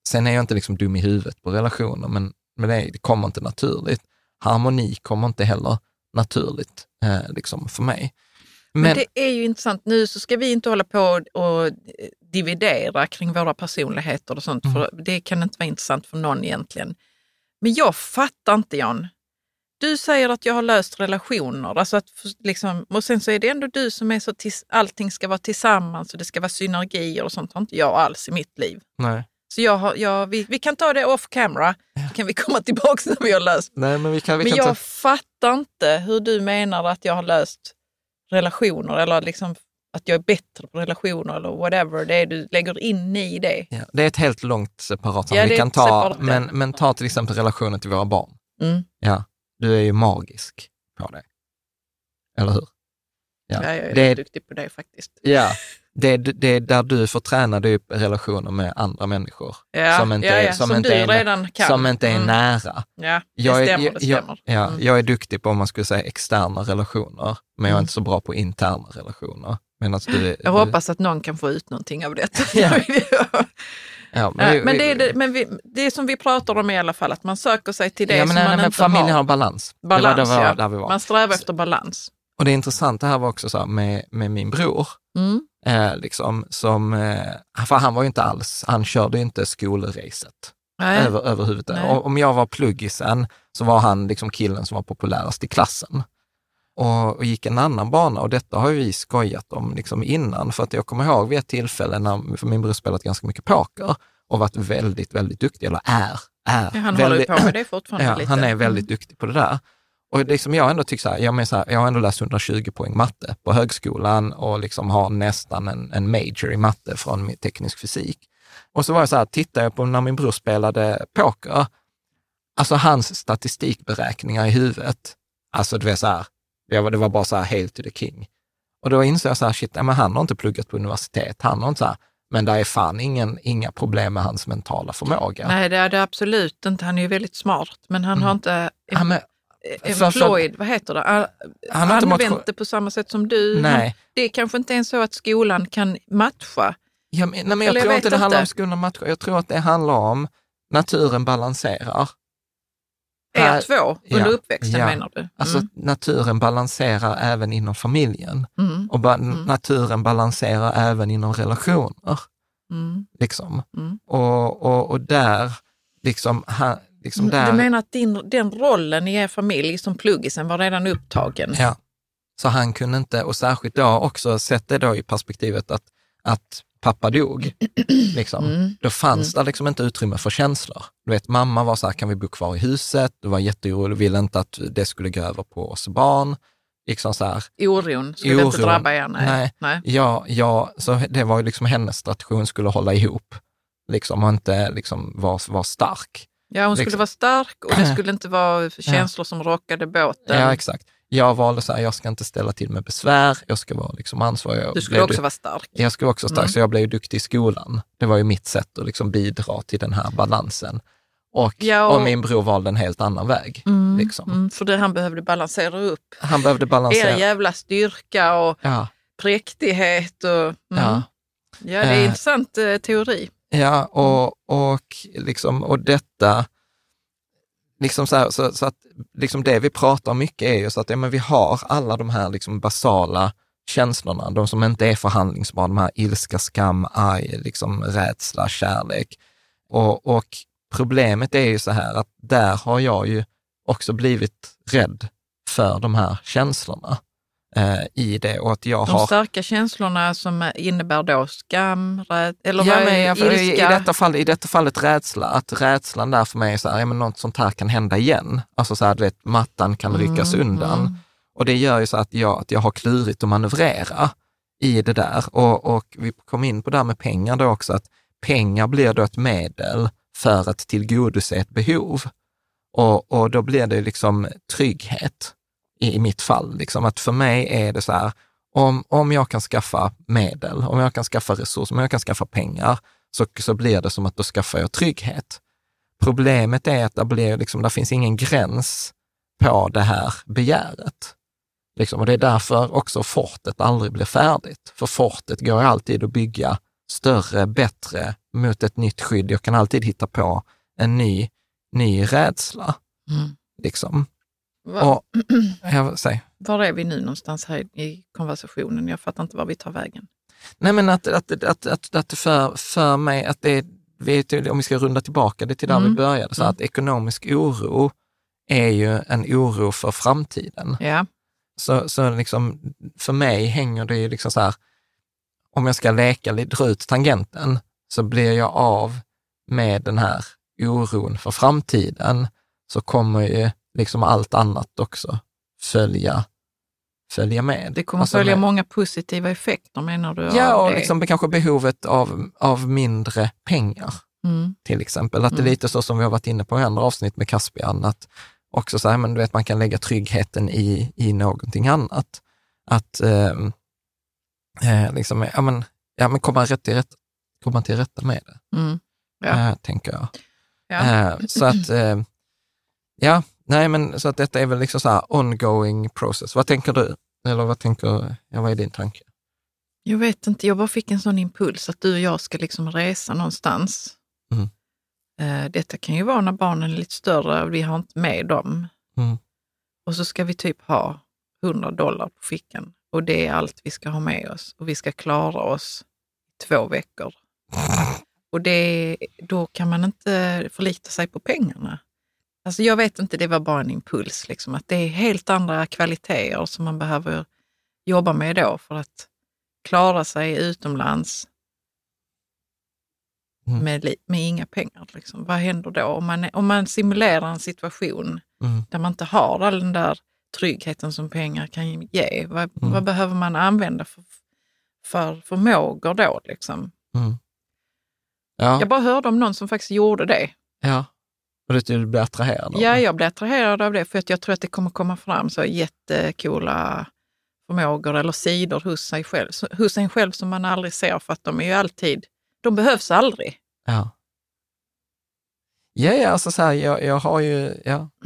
Sen är jag inte liksom dum i huvudet på relationer, men, men det, det kommer inte naturligt. Harmoni kommer inte heller naturligt eh, liksom för mig. Men, det är ju intressant. Nu så ska vi inte hålla på och dividera kring våra personligheter och sånt, för det kan inte vara intressant för någon egentligen. Men jag fattar inte, Jan. Du säger att jag har löst relationer, alltså att liksom, och sen så är det ändå du som är så tills allting ska vara tillsammans och det ska vara synergier och sånt har inte jag alls i mitt liv. nej. Så jag har, jag, vi, vi kan ta det off camera, så kan vi komma tillbaka när vi har löst. nej, men vi kan, vi Men kan jag ta, fattar inte hur du menar att jag har löst relationer eller liksom att jag är bättre på relationer eller whatever det är du lägger in i det. Ja, det är ett helt långt separat Ja, Vi kan ta, separat, ja. men, men ta till exempel relationen till våra barn. Mm. Ja, du är ju magisk på det. Eller hur? Ja, jag är det, är, duktig på det faktiskt. ja det, är, det är där du får träna dig upp relationer med andra människor. Ja, som inte, ja, är- ja, som som inte du är, redan kan. Som inte är Mm. nära. Ja, det Jag är, stämmer. jag, det stämmer. Jag, ja, Mm. jag är duktig på, om man skulle säga, externa relationer, men jag är Mm. inte så bra på interna relationer. Medan du, Jag du, hoppas att någon kan få ut någonting av detta. Ja. ja, men vi- det, är vi- det, men vi, det som vi pratar om i alla fall, att man söker sig till det ja, men, som nej, man men inte familjen har. har balans. Balans, det var, det var ja. där vi var. Man strävar efter balans. Och det intressanta här var också så här med, med min bror, Mm. eh, liksom, som, eh, för han var ju inte alls, han körde ju inte skolracet Nej. över, överhuvudtaget. Nej. Om jag var pluggisen så var han liksom killen som var populärast i klassen. Och, och gick en annan bana och detta har vi skojat om liksom innan, för att jag kommer ihåg vid ett tillfälle när, för min bror spelat ganska mycket poker och varit väldigt, väldigt duktig, eller är, är. Ja, han väldigt, håller på med det fortfarande Ja, lite. han är väldigt Mm. duktig på det där. Och liksom jag har ändå tyckt så här, jag, men så här, jag har ändå läst 120 poäng matte på högskolan och liksom har nästan en, en major i matte från min teknisk fysik. Och så var jag så här, tittade jag på när min bror spelade poker, alltså hans statistikberäkningar i huvudet, alltså du vet så här, var, det var bara så här, hail to the king. Och då insåg jag så här, shit, men han har inte pluggat på universitet, han har inte så här, men det är fan ingen, inga problem med hans mentala förmåga. Nej, det är det absolut inte. Han är ju väldigt smart, men han har inte Ja, men, för- employed, vad heter det? Han har inte Använt motion- det på samma sätt som du. Nej. Han, det är kanske inte ens så att skolan kan matcha. Ja, men, nej, men jag Eller jag tror vet inte det handlar om inte. skolan och matcher. Jag tror att det handlar om naturen balanserar. Er Här- två under ja, uppväxten ja. menar du? Alltså Mm. naturen balanserar även inom familjen Mm. och ba- naturen balanserar även inom relationer. Mm. Liksom. Mm. Och, och, och där, liksom, ha, liksom där, Du menar att din, den rollen i er familj som pluggisen var redan upptagen? Ja. Så han kunde inte, och särskilt då också, sett det då i perspektivet att, att pappa dog, liksom. Mm. då fanns det liksom inte utrymme för känslor. Du vet, mamma var så här, kan vi bo kvar i huset? Du var jätteorolig, ville inte att det skulle gå över på oss barn. Liksom så här, Oron skulle inte Oron. drabba er? Nej. Nej. Nej. ja, ja, så det var ju liksom hennes strategi, hon skulle hålla ihop, liksom, och inte liksom vara var stark. Ja, hon skulle Liksom. vara stark och det skulle inte vara känslor som rockade båten. Ja, exakt. Jag valde så här, jag ska inte ställa till med besvär, jag ska vara liksom ansvarig. Jag Du skulle också du- vara stark. Jag skulle också stark, Mm. så jag blev ju duktig i skolan. Det var ju mitt sätt att liksom bidra till den här balansen. Och, Ja, och- och min bror valde en helt annan väg. Mm, Liksom. mm, för det, han behövde balansera upp Han behövde balansera. er jävla styrka och Ja, präktighet. Och, mm. ja. ja, det är en Eh. intressant eh, teori. Ja, och, och, liksom, och detta, liksom så, här, så, så, att liksom det vi pratar mycket är ju så att ja, men vi har alla de här liksom basala känslorna, de som inte är förhandlingsbara, de här ilska, skam, arg, liksom rädsla, kärlek. Och, och problemet är ju så här att där har jag ju också blivit rädd för de här känslorna i det och att jag de har... starka känslorna som innebär då skam, räd, eller ja, men, i, ilska? i, detta fall, I detta fallet rädsla, att rädslan där för mig är så här, ja men något sånt här kan hända igen. Alltså så här, du vet, mattan kan ryckas Mm, undan. mm. Och det gör ju så att jag, att jag har klurigt att manövrera i det där. Och, och vi kom in på det här med pengar då också, att pengar blir då ett medel för att tillgodose ett behov. Och, och då blir det liksom trygghet i, i mitt fall. Liksom att för mig är det så här, om, om jag kan skaffa medel, om jag kan skaffa resurser, om jag kan skaffa pengar, så, så blir det som att då skaffar jag trygghet. Problemet är att det, blir liksom, det finns ingen gräns på det här begäret. Liksom, och det är därför också fortet aldrig blir färdigt. För fortet går alltid att bygga större, bättre, mot ett nytt skydd. Jag kan alltid hitta på en ny, ny rädsla. Mm. Liksom. Va- Och, jag, säg. Var är vi nu någonstans här i konversationen? Jag fattar inte var vi tar vägen. Nej, men att, att, att, att, att för, för mig, att det vet, om vi ska runda tillbaka det till där Mm. vi började, så Mm. att ekonomisk oro är ju en oro för framtiden. Ja. Så, så liksom, för mig hänger det ju liksom så här, om jag ska leka, dra ut tangenten, så blir jag av med den här oron för framtiden, så kommer ju liksom allt annat också följa, följa med. Det kommer Alltså följa med- många positiva effekter menar du? Ja, och det? liksom kanske behovet av, av mindre pengar Mm. till exempel. Att det är Mm. lite så som vi har varit inne på i andra avsnitt med Caspian, att också så här, men du vet, man kan lägga tryggheten i, i någonting annat. Att ehm, eh, liksom, ja, men, ja, men komma, rätt till rätt, komma till rätta med det, Mm. Ja. eh, tänker jag. Ja. Eh, så att, eh, ja, nej men så att detta är väl liksom så här ongoing process. Vad tänker du? Eller vad tänker, ja, vad är din tanke? Jag vet inte, jag bara fick en sån impuls att du och jag ska liksom resa någonstans. Mm. Eh, Detta kan ju vara när barnen är lite större och vi har inte med dem. Mm. Och så ska vi typ ha 100 dollar på fickan och det är allt vi ska ha med oss och vi ska klara oss i två veckor. Och det, då kan man inte förlita sig på pengarna. Alltså jag vet inte, det var bara en impuls, liksom, att det är helt andra kvaliteter som man behöver jobba med då för att klara sig utomlands Mm. med, med inga pengar. Liksom. Vad händer då? Om man, om man simulerar en situation Mm. där man inte har all den där tryggheten som pengar kan ge, vad, Mm. vad behöver man använda för, för förmågor då? Liksom? Mm. Ja, Jag bara hörde om någon som faktiskt gjorde det. ja. Och du, blir attraherad Ja, jag blev attraherad av det för att jag tror att det kommer komma fram så jättekola förmågor eller sidor hos sig själv, hos en själv som man aldrig ser för att de är ju alltid, de behövs aldrig. Ja. Ja, ja, alltså så här, jag, jag har ju, ja.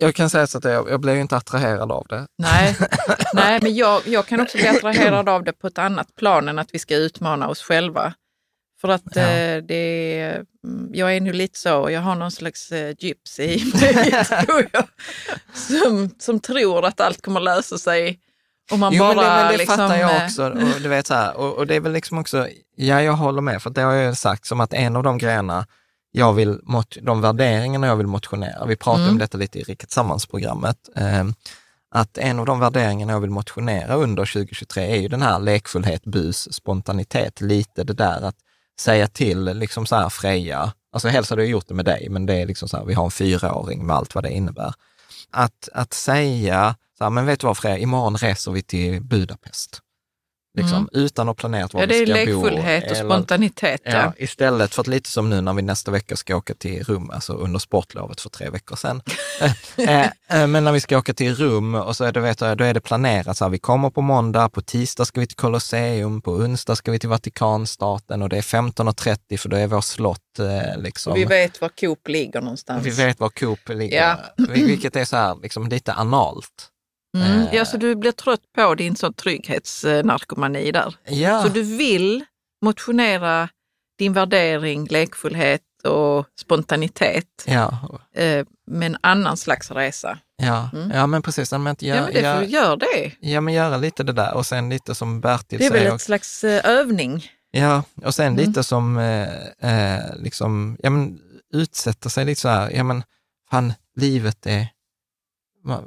Jag kan säga så att jag, jag blev inte attraherad av det. Nej, Nej men jag, jag kan också bli attraherad av det på ett annat plan än att vi ska utmana oss själva. För att Ja. eh, det, mm, jag är nu lite så, jag har någon slags eh, gypsy i mig, tror jag, som, som tror att allt kommer lösa sig om man jo, bara men det, men det liksom, fattar jag eh, också. Och, du vet, så här, och, och det är väl liksom också, ja, jag håller med, för det har jag sagt som att en av de grejerna jag vill, mot, de värderingarna jag vill motionera, vi pratade Mm. om detta lite i Rika Tillsammans-programmet, eh, att en av de värderingarna jag vill motionera under 2023 är ju den här lekfullhet, bus, spontanitet, lite det där att säga till, liksom så här Freja, alltså helst hade jag gjort det med dig, men det är liksom så här, vi har en fyraåring med allt vad det innebär. Att, att säga, så här, men vet du vad Freja, imorgon reser vi till Budapest. Liksom, Mm. Utan att planera var Ja, det vi är ska lekfullhet bo. och eller- spontanitet. Ja, istället för att lite som nu när vi nästa vecka ska åka till Rum, alltså under sportlovet för tre veckor sedan. Eh, eh, Men när vi ska åka till Rum och så är det, vet jag, då är det planerat så här, vi kommer på måndag, på tisdag ska vi till Colosseum, på onsdag ska vi till Vatikanstaten och det är 15.30 för då är vår slott eh, liksom. Vi vet var Coop ligger någonstans. Vi vet var Coop ligger, Ja. Vil- vilket är så här, liksom lite analt. Mm. Eh. Ja, så du blir trött på din sån trygghetsnarkomani där. Ja, Så du vill motionera din värdering, lekfullhet och spontanitet. Ja, Eh, med en annan slags resa. ja, Mm. ja men precis. Men att Ja, gör, men det gör, gör det. ja, men göra lite det där och sen lite som Bertil Det är väl säger. ett slags eh, övning. Ja, och sen Mm. lite som, eh, liksom, ja men utsätta sig lite så här, ja men fan, livet är,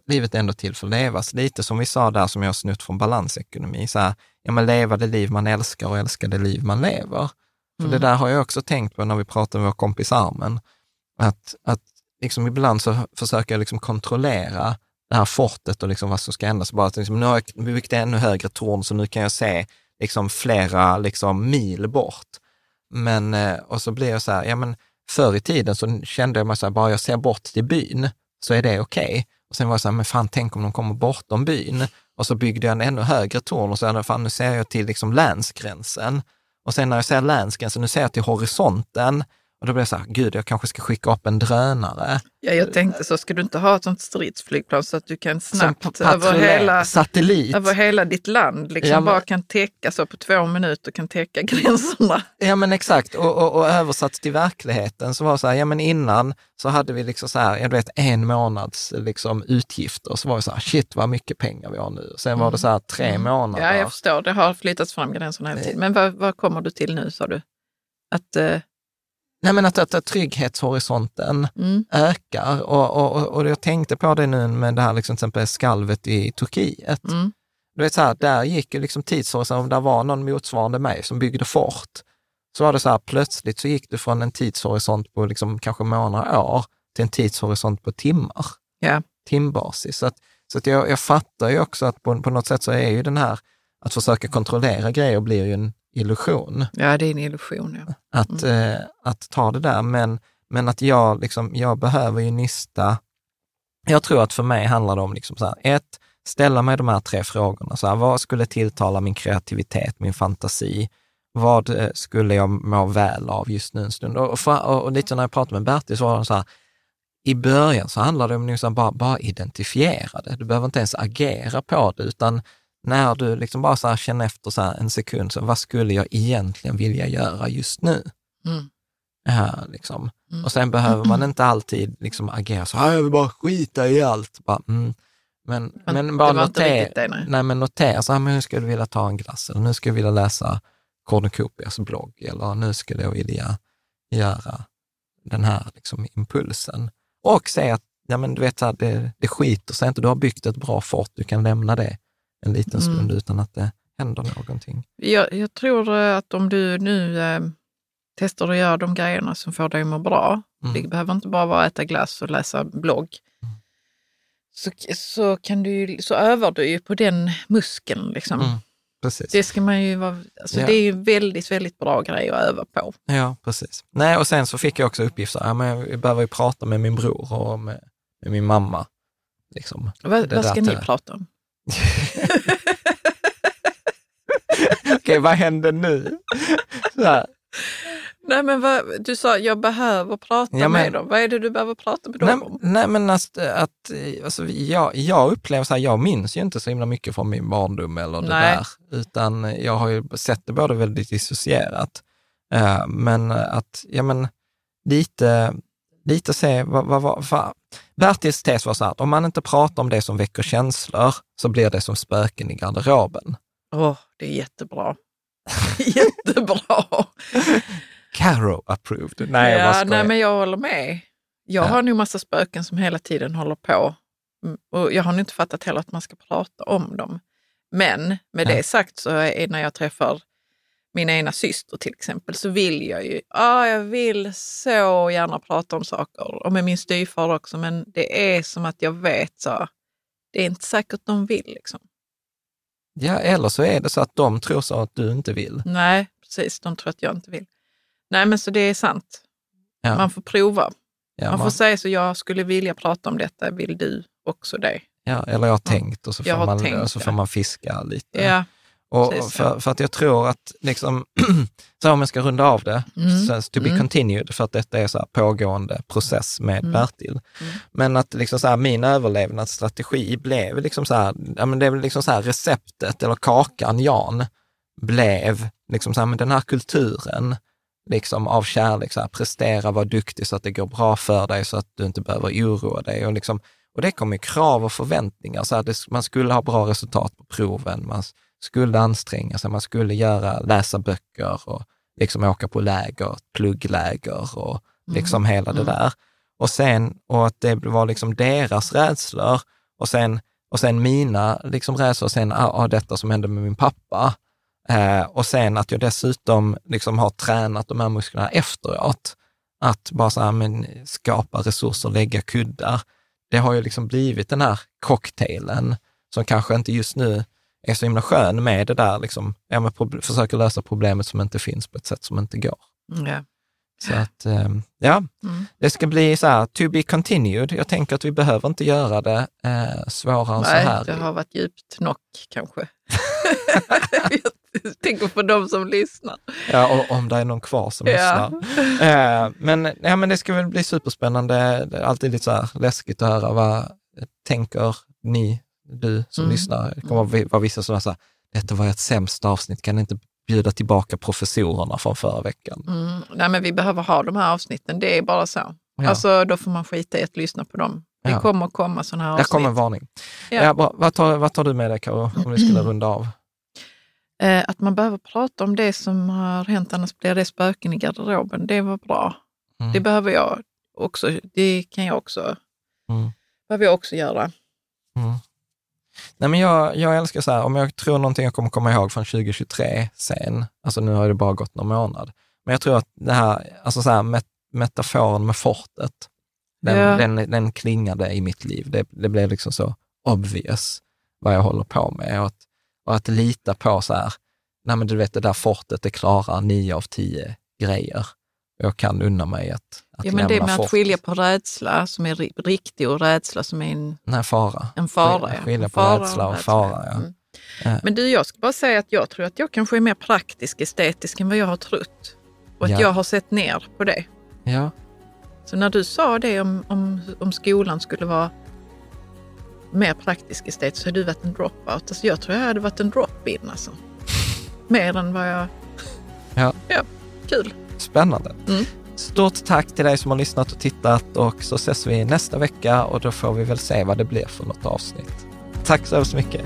livet är ändå till för att levas. Lite som vi sa där, som jag har snutt från balansekonomi, så här, ja men leva det liv man älskar och älska det liv man lever. För Mm. det där har jag också tänkt på när vi pratar med vår kompis Armen, att, att liksom ibland så försöker jag liksom kontrollera det här fortet och liksom vad som ska hända. Så bara att liksom, nu har jag byggt ännu högre torn, så nu kan jag se liksom flera liksom mil bort. Men, eh, och så blir jag så här, ja men förr i tiden så kände jag mig så här, bara jag ser bort till byn så är det okej. Och sen var jag så här, men fan tänk om de kommer bortom byn. Och så byggde jag en ännu högre torn och så här, fan nu ser jag till liksom länsgränsen. Och sen när jag ser länsgränsen, nu ser jag till horisonten. Och då blir jag så här, gud jag kanske ska skicka upp en drönare. Ja, jag tänkte så, ska du inte ha ett sånt stridsflygplan så att du kan snabbt över hela, satellit. över hela ditt land liksom Ja, men- bara kan täcka så på två minuter kan täcka gränserna. Ja men exakt, och, och, och översatt till verkligheten så var det så här, ja men innan så hade vi liksom så här, jag vet en månads liksom utgifter, så var det så här, shit vad mycket pengar vi har nu. Sen var det så här tre månader. Ja, jag förstår. Det har flyttats fram gränserna hela tiden. Men vad, vad kommer du till nu, sa du? Att, eh, Nej men att, att, att trygghetshorisonten mm, ökar och, och, och, jag tänkte på det nu med det här liksom, till exempel skalvet i Turkiet. mm, Du vet så här, där gick ju liksom tidshorisonten, om det var någon motsvarande mig som byggde fort, så var det så här, plötsligt så gick du från en tidshorisont på liksom kanske månader, år, till en tidshorisont på timmar. Ja. Timbasis. Så, att, så att jag, jag fattar ju också att på, på något sätt så är ju den här, att försöka kontrollera grejer blir ju en illusion. ja, det är en illusion. Ja. Att, eh, att ta det där, men, men att jag, liksom, jag behöver ju nysta. Jag tror att för mig handlar det om, liksom så här, ett, ställa mig de här tre frågorna. Så här, vad skulle tilltala min kreativitet, min fantasi? Vad eh, skulle jag må väl av just nu en stund? Och, för, och, och lite när jag pratade med Bertil så var det så här, i början så handlade det om liksom bara, bara identifiera det. Du behöver inte ens agera på det, utan när du liksom bara så känner efter så en sekund, så vad skulle jag egentligen vilja göra just nu? Mm. Ja, liksom. Mm. Och sen behöver man inte alltid liksom agera så här, jag vill bara skita i allt. Bara, mm. Men, men, Men bara notera, det, nej. nej, men notera, så här, men nu skulle jag vilja ta en glass, eller nu skulle jag vilja läsa Cornucopias blogg, eller nu skulle jag vilja göra den här liksom, impulsen. Och säga att ja, men du vet, så här, det, det skiter sig inte, du har byggt ett bra fort, du kan lämna det en liten Mm. stund utan att det händer någonting. Jag, jag tror eh, att om du nu eh, testar att göra de grejerna som får dig att må bra, Mm. det behöver inte bara vara att äta glass och läsa blogg, så, så, kan du, så övar du ju på den muskeln. Liksom. Mm. Precis. Det ska man ju vara, alltså Ja. det är ju väldigt, väldigt bra grej att öva på. Ja, precis. Nej, och sen så fick jag också uppgifter, ja, men jag behöver ju prata med min bror och med, med min mamma. Liksom. Vad, vad ska ni prata om? Okej, vad händer nu? Nej, men vad, du sa jag behöver prata Ja, men- med dem. Vad är det du behöver prata med dem Nej, om? nej, men att, att alltså, jag, jag upplever så här, jag minns ju inte så himla mycket från min barndom eller det Nej. där, utan jag har ju sett det både väldigt dissocierat, eh, men att, ja men, lite, lite se, vad, vad, vad, vad. Bertils tes var så här, om man inte pratar om det som väcker känslor, så blir det som spöken i garderoben. Åh, det är jättebra. jättebra! Caro approved. Nej, jag ja, skojar. nej, men jag håller med. Jag Ja. har nog massa spöken som hela tiden håller på. Mm, Och jag har nog inte fattat heller att man ska prata om dem. Men med Ja. det sagt så är när jag träffar min ena syster till exempel så vill jag ju, ja jag vill så gärna prata om saker. Och med min styvfar också, men det är som att jag vet så, det är inte säkert de vill liksom. Ja, eller så är det så att de tror så att du inte vill. Nej, precis, de tror att jag inte vill. Nej men så det är sant. Ja, Man får prova. ja, Man får man- säga så, jag skulle vilja prata om detta, vill du också det? ja, eller jag har tänkt och så får, man, tänkt, så får man fiska lite. Ja, Och för, för att jag tror att, liksom, så om jag ska runda av det, Mm. så to be Mm. continued, för att detta är så här pågående process med Mm. Bertil. Mm. Men att liksom så här, min överlevnadsstrategi blev liksom så här, ja, men det är liksom så här receptet eller kakan Jan blev liksom så här, men den här kulturen liksom av kärlek, så här, prestera, vara duktig så att det går bra för dig, så att du inte behöver oroa dig. Och, liksom, och det kommer krav och förväntningar. Så här, det, man skulle ha bra resultat på proven, man skulle anstränga sig, man skulle göra, läsa böcker och liksom åka på läger, pluggläger och liksom mm. hela det mm. där. Och sen, och att det var liksom deras rädslor och sen, och sen mina liksom rädslor, och sen ah, detta som hände med min pappa. Eh, och sen att jag dessutom liksom har tränat de här musklerna efteråt. Att bara så här, men, skapa resurser, lägga kuddar. Det har ju liksom blivit den här cocktailen som kanske inte just nu är så himla skön med det där, liksom, ja, men försöker lösa problemet som inte finns på ett sätt som inte går. Ja. Så att, ehm, ja, mm. det ska bli så här, to be continued. Jag tänker att vi behöver inte göra det eh, svårare än så här. Nej, det har varit djupt nog kanske. jag tänker på de som lyssnar. Ja, och om det är någon kvar som ja. lyssnar. Eh, men, ja, men det ska väl bli superspännande. Det är alltid lite så här läskigt att höra vad tänker ni, du som mm. lyssnar. Det kommer att vara vissa som säger, detta var ett sämsta avsnitt, kan ni inte bjuda tillbaka professorerna från förra veckan. Mm. Nej, men vi behöver ha de här avsnitten, det är bara så. Ja. Alltså, då får man skita i att lyssna på dem. Det ja. kommer komma sådana här avsnitt. Det kommer en varning. Ja. Ja, bra. Vad, tar, vad tar du med dig, Karo, om vi skulle runda av? Eh, att man behöver prata om det som har hänt, annars blir det spöken i garderoben. Det var bra. Mm. Det behöver jag också. Det kan jag också, mm. behöver jag också göra. Mm. Nej, men jag, jag älskar så här, om jag tror någonting jag kommer komma ihåg från 2023 sen, alltså nu har det bara gått någon månad, men jag tror att det här, alltså så här met, metaforen med fortet, den, ja. den, den klingade i mitt liv. Det, det blev liksom så obvious vad jag håller på med och att, och att lita på så här, nej men du vet det där fortet, det klarar nio av tio grejer jag kan unna mig att, att ja, men Det med fort. att skilja på rädsla som är riktig och rädsla som är en, Nej, fara. en fara. Skilja på fara rädsla och, fara. Ja. Mm. Ja. Men du, jag ska bara säga att jag tror att jag kanske är mer praktisk estetisk än vad jag har trott. Och att ja. jag har sett ner på det. Ja. Så när du sa det om, om, om skolan skulle vara mer praktisk estetisk så har du varit en dropout. Alltså jag tror jag hade varit en drop-in alltså. mer än vad jag... Ja. ja, kul. Spännande. Mm. Stort tack till dig som har lyssnat och tittat och så ses vi nästa vecka och då får vi väl se vad det blir för något avsnitt. Tack så hemskt mycket.